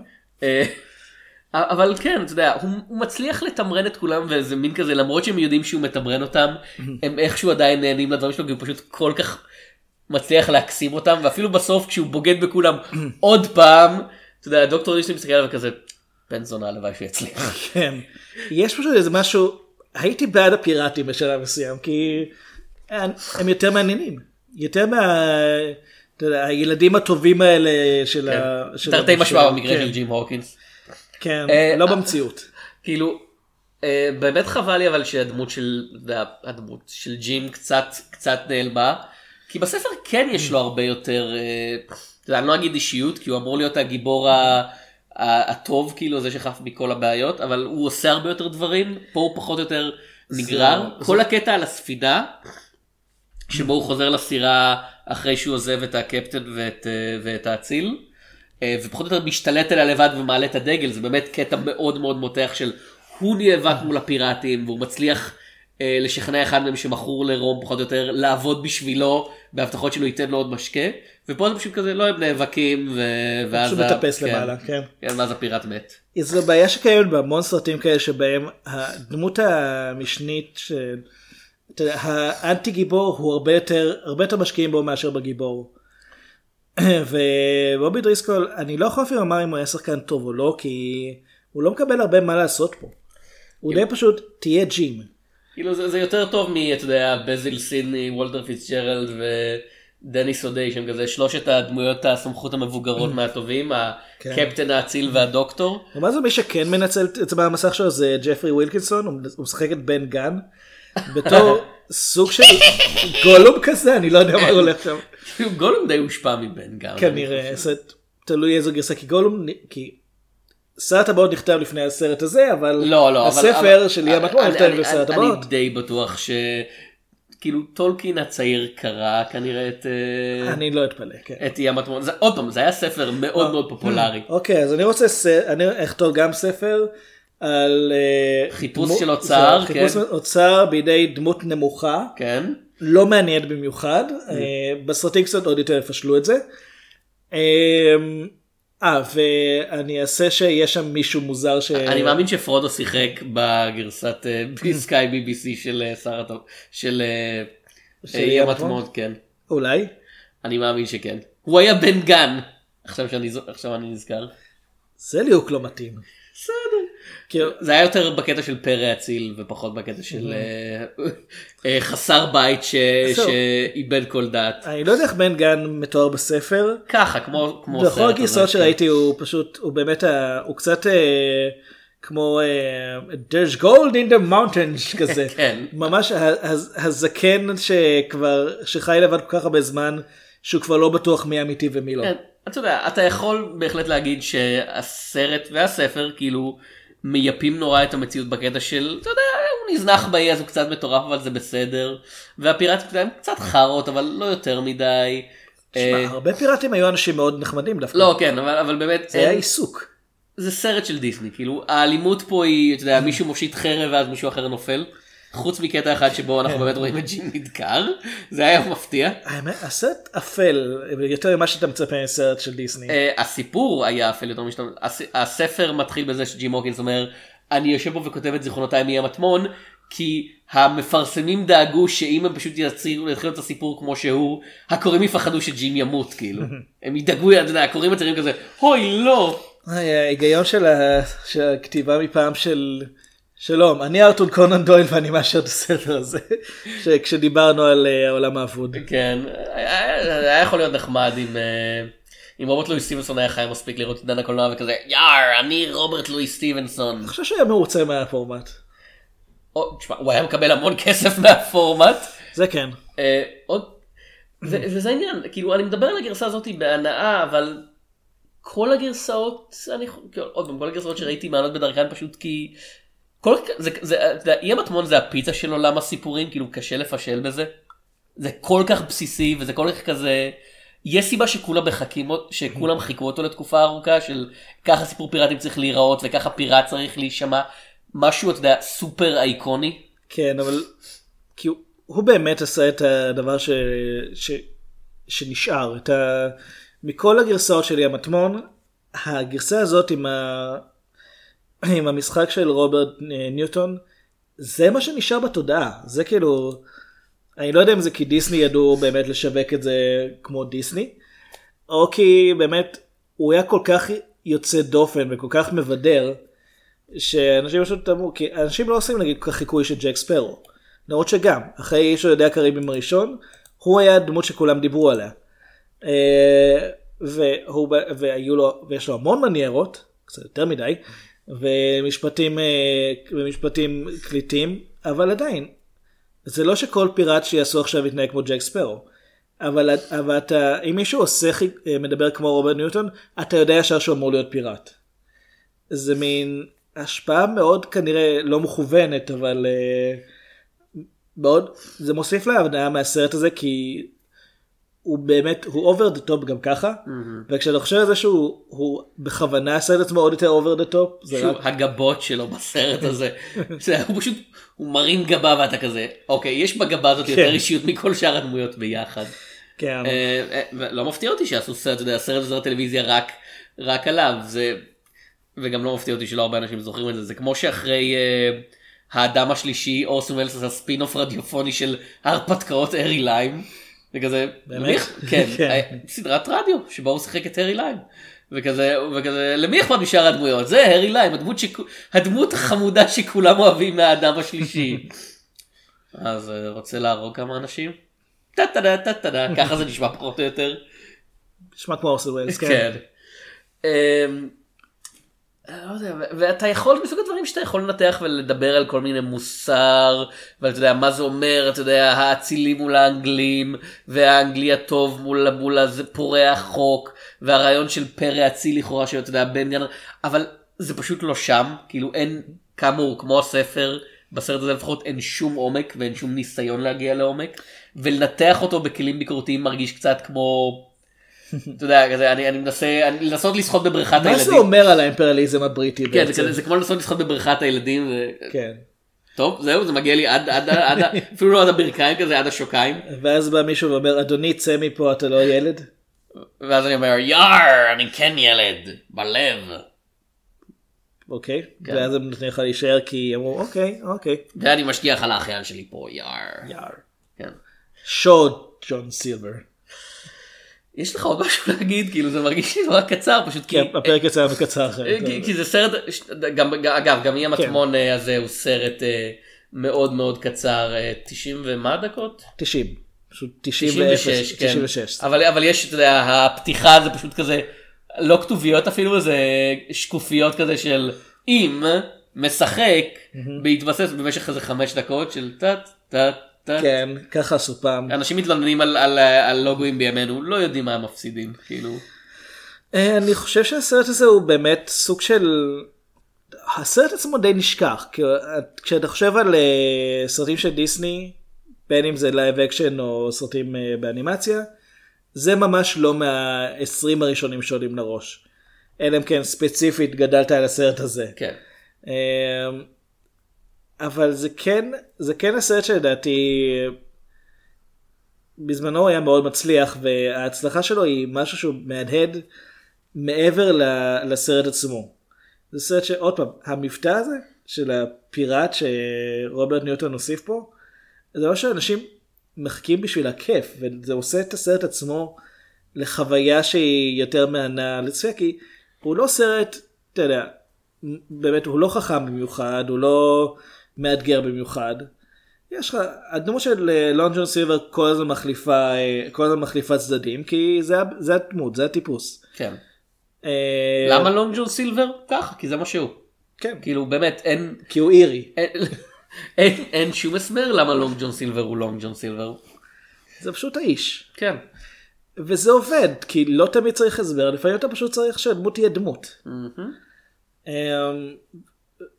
אבל כן, אתה יודע, הוא, הוא מצליח לתמרן את כולם וזה מין כזה, למרות שהם יודעים שהוא מתמרן אותם, הם איכשהו עדיין נהנים לדברים שלו, כי הוא פשוט כל כך מצליח להקסים אותם, ואפילו בסוף כשהוא בוגד בכולם עוד פעם, אתה יודע, דוקטור רישלי מסתכל עליו כזה, בן זונה הלוואי שיצליח. כן. יש פשוט איזה משהו, הייתי בעד הפיראטים בשלב מסוים, כי הם יותר מעניינים. יותר מה... אתה יודע, הילדים הטובים האלה של ה... של תרתי ה- משמע במקרה כן, של ג'ים הוקינס. כן, אה, לא במציאות. כאילו, אה, באמת חבל לי אבל שהדמות של, הדמות של ג'ים קצת, קצת נעלמה, כי בספר כן יש לו הרבה יותר, אה, אני לא אגיד אישיות, כי הוא אמור להיות הגיבור ה... הטוב, כאילו, זה שחף מכל הבעיות, אבל הוא עושה הרבה יותר דברים, פה הוא פחות או יותר נגרר. זה- כל הקטע על הספינה, שבו הוא חוזר לסירה אחרי שהוא עוזב את הקפטן ואת, ואת האציל, ופחות או יותר משתלט עליה לבד ומעלה את הדגל, זה באמת קטע מאוד מאוד מותח של הוא נאבק מול הפיראטים והוא מצליח אה, לשכנע אחד מהם שמכור לרום פחות או יותר לעבוד בשבילו בהבטחות שלו ייתן לו עוד משקה, ופה זה פשוט כזה לא הם נאבקים ו... ואז פשוט מטפס כן, למעלה, כן. כן, ואז הפיראט מת. זו בעיה שקיימת בהמון סרטים כאלה שבהם הדמות המשנית, ש... האנטי גיבור הוא הרבה יותר, הרבה יותר משקיעים בו מאשר בגיבור. ובובי דריסקול, אני לא יכול אפילו לומר אם הוא היה שחקן טוב או לא, כי הוא לא מקבל הרבה מה לעשות פה. הוא די פשוט, תהיה ג'ים. כאילו זה, זה יותר טוב מ, אתה יודע, בזיל סידני, וולטר פיצג'רלד ודניס או'דיי, שהם כזה שלושת הדמויות הסמכות המבוגרות מהטובים, הקפטן האציל והדוקטור. ומה זה מי שכן מנצל את זה במסך שלו זה ג'פרי ווילקינסון, הוא משחק את בן גן, בתור סוג של גולום כזה, אני לא יודע מה הולך שם. גולום די הושפע מבן גם. כנראה, זה תלוי איזו גרסה, כי גולום, כי סרט הבאות נכתב לפני הסרט הזה, אבל לא, לא, הספר אבל- של הטמון אני- נכתב לפני אני- הבאות. אני די בטוח ש... כאילו טולקין הצעיר קרא כנראה את, אה, אני לא אתפלא, כן. את ים. זה- עוד פעם, זה היה ספר מאוד מאוד פופולרי. אוקיי, אז אני רוצה, אני אכתוב גם ספר על אה, חיפוש דמו- של אוצר, זהו, חיפוש כן. אוצר בידי דמות נמוכה. כן. לא מעניין במיוחד, אה, בסרטים קצת עוד יותר יפשלו את זה. אה, אה, ואני אעשה שיש שם מישהו מוזר ש... אני מאמין שפרודו שיחק בגרסת סקאי BBC של שר הטוב, של ים הטמון? הטמון, כן. אולי. אני מאמין שכן. הוא היה בן גן. עכשיו שאני זו- עכשיו אני נזכר. זה ליהוק לא מתאים. בסדר. כאילו, זה היה יותר בקטע של פרא אציל ופחות בקטע של אה, אה, חסר בית. שאיבד כל דעת. אני לא יודע איך בן גן מתואר בספר. ככה כמו בכל סרט הזה, הגרסאות כן. שראיתי הוא פשוט, הוא באמת, הוא קצת אה, כמו there's gold in the mountains כזה. כן. ממש הזקן שכבר, שחי לבד כל כך הרבה זמן, שהוא כבר לא בטוח מי אמיתי ומי לא. כן, אתה יודע, אתה יכול בהחלט להגיד שהסרט והספר כאילו מייפים נורא את המציאות בקטע של, אתה יודע, הוא נזנח באי אז הוא קצת מטורף אבל זה בסדר, והפיראטים הם קצת חארות אבל לא יותר מדי. תשמע, אה, הרבה פיראטים היו אנשים מאוד נחמדים דווקא. לא כן אבל אבל באמת זה היה אין- עיסוק. זה סרט של דיסני כאילו האלימות פה היא אתה יודע מישהו מושיט חרב ואז מישהו אחר נופל. חוץ מקטע אחד שבו אנחנו באמת רואים את ג'ים נדקר זה היה מפתיע. האמת, הסרט אפל יותר ממה שאתה מצפה מסרט של דיסני. אה, הסיפור היה אפל יותר הס- הספר מתחיל בזה שג'ים הוקינס אומר אני יושב פה וכותב את זיכרונותיי מים הטמון כי המפרסמים דאגו שאם הם פשוט יצאו להתחיל את הסיפור כמו שהוא הקוראים יפחדו שג'ים ימות כאילו הם ידאגו אתה יודע הקוראים מציירים כזה אוי לא היי, ההיגיון של הכתיבה מפעם של שלום אני ארתון קונן דויל ואני מאשר את הספר הזה שכשדיברנו על אה, העולם האבוד. כן היה יכול להיות נחמד אם אה, אם רוברט לואי סטיבנסון היה חי מספיק לראות את עידן הקולנוע וכזה יאר אני רוברט לואי סטיבנסון. אני חושב שהיה מרוצה מהפורמט. או, תשמע, הוא היה מקבל המון כסף מהפורמט. זה כן. אה, וזה העניין, כאילו אני מדבר על הגרסה הזאת בהנאה, אבל כל הגרסאות, אני, עוד פעם, כל הגרסאות שראיתי מעלות בדרכן פשוט כי, כל, זה, זה, יודע, אי המטמון זה הפיצה של עולם הסיפורים, כאילו קשה לפשל בזה. זה כל כך בסיסי וזה כל כך כזה, יש סיבה שכולם מחכים, שכולם חיכו אותו לתקופה ארוכה של ככה סיפור פיראטים צריך להיראות וככה פיראט צריך להישמע, משהו אתה יודע סופר אייקוני. כן, אבל כאילו, הוא באמת עשה את הדבר ש... ש... שנשאר. את ה... מכל הגרסאות של ים מטמון, הגרסה הזאת עם, ה... עם המשחק של רוברט אה, ניוטון, זה מה שנשאר בתודעה. זה כאילו, אני לא יודע אם זה כי דיסני ידעו באמת לשווק את זה כמו דיסני, או כי באמת הוא היה כל כך יוצא דופן וכל כך מבדר, שאנשים פשוט אמרו, כי אנשים לא עושים נגיד כל כך חיקוי של ג'ק ספרו. למרות שגם, אחרי איש יודע קריבים הראשון, הוא היה הדמות שכולם דיברו עליה. אה, והוא, והיו לו, ויש לו המון מניירות, קצת יותר מדי, ומשפטים, אה, ומשפטים קליטים, אבל עדיין, זה לא שכל פיראט שיעשו עכשיו יתנהג כמו ג'ק ספרו. אבל, אבל אתה, אם מישהו עושה, אה, מדבר כמו רוברט ניוטון, אתה יודע ישר שהוא אמור להיות פיראט. זה מין השפעה מאוד כנראה לא מכוונת, אבל אה, מאוד, זה מוסיף להבניה מהסרט הזה, כי הוא באמת, הוא over the top גם ככה, mm-hmm. וכשאתה חושב על זה שהוא הוא בכוונה עשה את עצמו עוד יותר over the top, זה רק... הגבות שלו בסרט הזה, זה, הוא פשוט, הוא מרים גבה ואתה כזה, אוקיי, יש בגבה הזאת יותר כן. אישיות מכל שאר הדמויות ביחד. כן. אה, אה, לא מפתיע אותי שעשו סרט, אתה יודע, סרט בסרט טלוויזיה רק, רק עליו, זה, וגם לא מפתיע אותי שלא הרבה אנשים זוכרים את זה, זה כמו שאחרי uh, האדם השלישי אורסון וולס עשה ספין אוף רדיופוני של הרפתקאות ארי ליים. זה כזה, באמת? כן, כן. סדרת רדיו שבה הוא שיחק את הארי ליים. וכזה, וכזה, למי אכפת משאר הדמויות? זה הארי ליים, הדמות, שכ... הדמות החמודה שכולם אוהבים מהאדם השלישי. אז uh, רוצה להרוג כמה אנשים? טה טה טה טה טה ככה זה נשמע פחות או יותר. נשמע כמו אורסון וולס, כן. כן. אמ, לא יודע, ואתה יכול מסוג הדברים שאתה יכול לנתח ולדבר על כל מיני מוסר ואתה יודע מה זה אומר אתה יודע האצילים מול האנגלים והאנגלי הטוב מול מול פורעי החוק והרעיון של פרא אציל לכאורה שאתה יודע בן גנר אבל זה פשוט לא שם כאילו אין כאמור כמו הספר בסרט הזה לפחות אין שום עומק ואין שום ניסיון להגיע לעומק ולנתח אותו בכלים ביקורתיים מרגיש קצת כמו. אתה יודע, כזה, אני, אני מנסה, אני, לנסות לשחות בבריכת מה הילדים. זה אומר על האימפריאליזם הבריטי כן, זה, בעצם? כזה, זה כמו לנסות לשחות בבריכת הילדים. ו... כן. טוב, זהו, זה מגיע לי עד, עד, עד, אפילו לא עד הברכיים כזה, עד השוקיים. ואז בא מישהו ואומר, אדוני צא מפה, אתה לא ילד? ואז אני אומר, יאר, אני כן ילד, בלב. אוקיי, כן. ואז הם נותנים לך להישאר כי אמרו, אוקיי, אוקיי. ואני משגיח על האחיין שלי פה, יאר. יאר. כן. שוד ג'ון סילבר. יש לך עוד משהו להגיד? כאילו זה מרגיש לי נורא קצר פשוט כי... כן, הפרק יצא וקצר אחרת. כי, זה סרט, גם, אגב, גם אי המטמון כן. הזה הוא סרט אה, מאוד מאוד קצר, אה, 90 ומה דקות? 90. פשוט 90 96, ו-0, כן. 96. אבל, אבל יש, אתה יודע, הפתיחה זה פשוט כזה, לא כתוביות אפילו, זה שקופיות כזה של אם משחק בהתבסס במשך איזה חמש דקות של טאט טאט. כן, ככה עשו פעם. אנשים מתלוננים על, על, על לוגוים בימינו, לא יודעים מה הם מפסידים, כאילו. אה, אני חושב שהסרט הזה הוא באמת סוג של... הסרט עצמו די נשכח. כי כשאתה חושב על אה, סרטים של דיסני, בין אם זה live action או סרטים אה, באנימציה, זה ממש לא מה-20 הראשונים שעולים לראש. אלא אם כן ספציפית גדלת על הסרט הזה. כן. אבל זה כן, זה כן הסרט שלדעתי בזמנו היה מאוד מצליח וההצלחה שלו היא משהו שהוא מהדהד מעבר לסרט עצמו. זה סרט שעוד פעם, המבטא הזה של הפיראט שרוברט ניוטון הוסיף פה, זה לא שאנשים מחכים בשביל הכיף וזה עושה את הסרט עצמו לחוויה שהיא יותר מהנה לצפייה כי הוא לא סרט, אתה יודע, באמת הוא לא חכם במיוחד, הוא לא מאתגר במיוחד. יש לך, הדמות של אה, לון ג'ון סילבר כל הזמן מחליפה, אה, כל הזמן מחליפה צדדים, כי זה, זה הדמות, זה הטיפוס. כן. אה, למה לונג ג'ון סילבר? ככה, כי זה מה שהוא. כן. כאילו באמת אין, כי הוא אירי. אין, אין, אין שום הסבר למה לונג ג'ון סילבר הוא לונג ג'ון סילבר. זה פשוט האיש. כן. וזה עובד, כי לא תמיד צריך הסבר, לפעמים אתה פשוט צריך שהדמות תהיה דמות. אמ,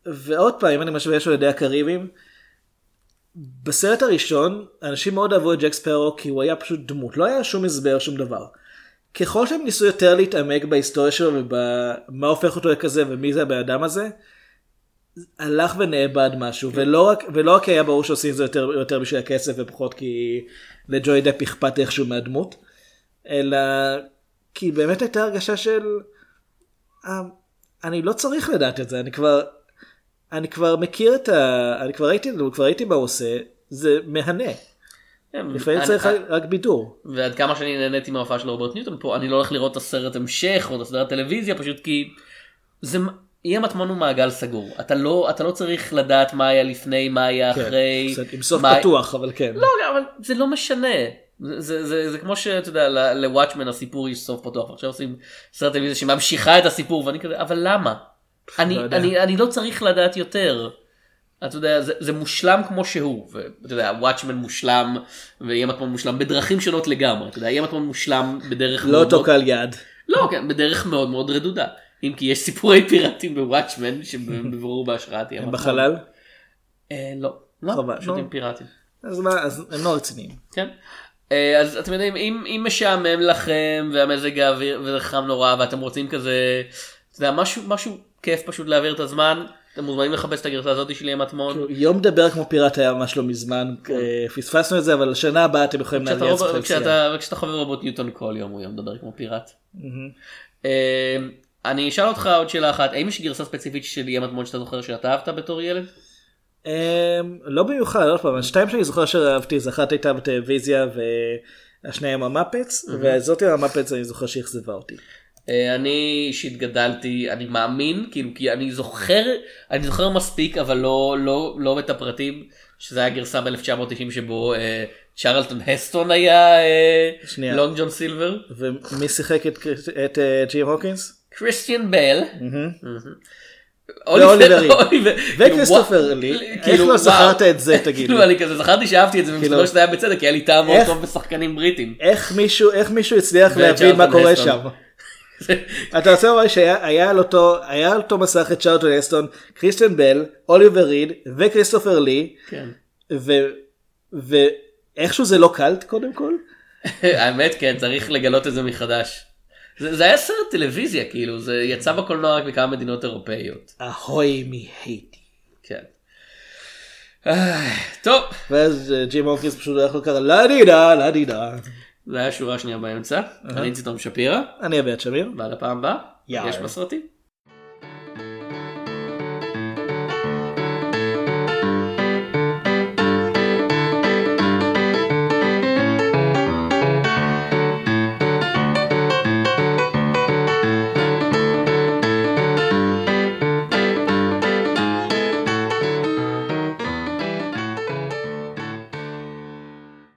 ועוד פעם, אם אני משווה של ידי הקריבים, בסרט הראשון, אנשים מאוד אהבו את ג'ק ספארו כי הוא היה פשוט דמות, לא היה שום הסבר, שום דבר. ככל שהם ניסו יותר להתעמק בהיסטוריה שלו ובמה הופך אותו לכזה ומי זה הבן אדם הזה, הלך ונאבד משהו, ולא רק, ולא רק היה ברור שעושים את זה יותר, יותר בשביל הכסף ופחות כי לג'וי דפ אכפת איכשהו מהדמות, אלא כי באמת הייתה הרגשה של אה, אני לא צריך לדעת את זה, אני כבר, אני כבר מכיר את ה... אני כבר ראיתי, כבר ראיתי מה הוא עושה, זה מהנה. לפעמים אני- צריך רק- בידור. ועד כמה שאני נהניתי מההופעה של רוברט ניוטון פה, אני לא הולך לראות את הסרט המשך או את הסדרת טלוויזיה, פשוט כי זה יהיה מטמון הוא מעגל סגור. אתה לא, אתה לא צריך לדעת מה היה לפני, מה היה אחרי. קצת עם סוף מה- פתוח, אבל כן. לא, אבל זה לא משנה. זה, זה, זה, זה כמו שאתה יודע, לוואטשמן הסיפור יש סוף פתוח, ועכשיו עושים סרט טלוויזיה שממשיכה את הסיפור, ואני כזה, אבל למה? אני, לא. אני, אני לא צריך לדעת יותר. אתה יודע, זה, זה מושלם כמו שהוא, ואתה יודע, וואטשמן מושלם, ויהיה מטמון מושלם בדרכים שונות לגמרי, אתה יודע, יהיה מטמון מושלם בדרך לא מאוד אותו מאוד- קל יד. לא, כן, בדרך מאוד מאוד רדודה. אם כי יש סיפורי פיראטים בוואטשמן, שבבירור בהשראת הם מטמון. בחלל? אה, לא, לא, נו. עם פיראטים. אז מה, אז הם לא רציניים. כן. אה, אז אתם יודעים, אם, אם משעמם לכם והמזג האוויר וזה חם נורא ואתם רוצים כזה, אתה יודע, משהו, משהו כיף פשוט להעביר את הזמן, אתם מוזמנים לחפש את הגרסה הזאת של ים מטמון. כאילו, יום מדבר כמו פיראט היה ממש לא מזמן, אה, פספסנו את זה, אבל לשנה הבאה אתם יכולים רוב- אצלכם שיאה. כשאתה חבר רובוט ניוטון כל יום הוא יום מדבר כמו פיראט. אה, אני אשאל אותך עוד שאלה אחת, האם יש גרסה ספציפית של ים מטמון שאתה זוכר שאתה אהבת בתור ילד? אמ, לא במיוחד, עוד פעם, השתיים שאני זוכר שאהבתי, זה אחת הייתה בטלוויזיה והשנייה עם המפץ, וזאת עם המפץ אני זוכר שאכזבה אותי. אה, אני אישית גדלתי, אני מאמין, כאילו, כי אני זוכר, אני זוכר מספיק, אבל לא, לא, לא את הפרטים, שזה היה גרסה ב-1990 שבו אה, צ'רלטון הסטון היה אה, שנייה. לונג ג'ון סילבר, ומי שיחק את- את אה, ג'ים הוקינס? קריסטיאן בל, ואוליבר וכריסטופר כאילו, לי. איך כאילו, לא וואו. זכרת את זה, תגיד כאילו לי? אני כזה זכרתי שאהבתי את זה, כאילו- ומסתבר שזה היה בצדק, כי היה לי טעם מאוד טוב בשחקנים בריטים. איך מישהו, הצליח להבין מה קורה. שם? אתה רוצה לומר שהיה היה על אותו, היה על אותו מסך את צ'רלטון אסטון, קריסטיאן בל, אוליבר ריד וכריסטופר לי, כן. ואיכשהו זה לא קלט קודם כל? האמת כן, צריך לגלות את זה מחדש. זה, זה היה סרט טלוויזיה, כאילו, זה יצא בקולנוע רק בכמה מדינות אירופאיות. ahoy matey. כן. אה, טוב, ואז אה, ג'ים הוקינס פשוט הולך לו ככה la di da la di da. זה היה שורה שנייה באמצע. אני ציטון שפירא, אני אביא את שמיר. ועד הפעם הבאה. יש בסרטים.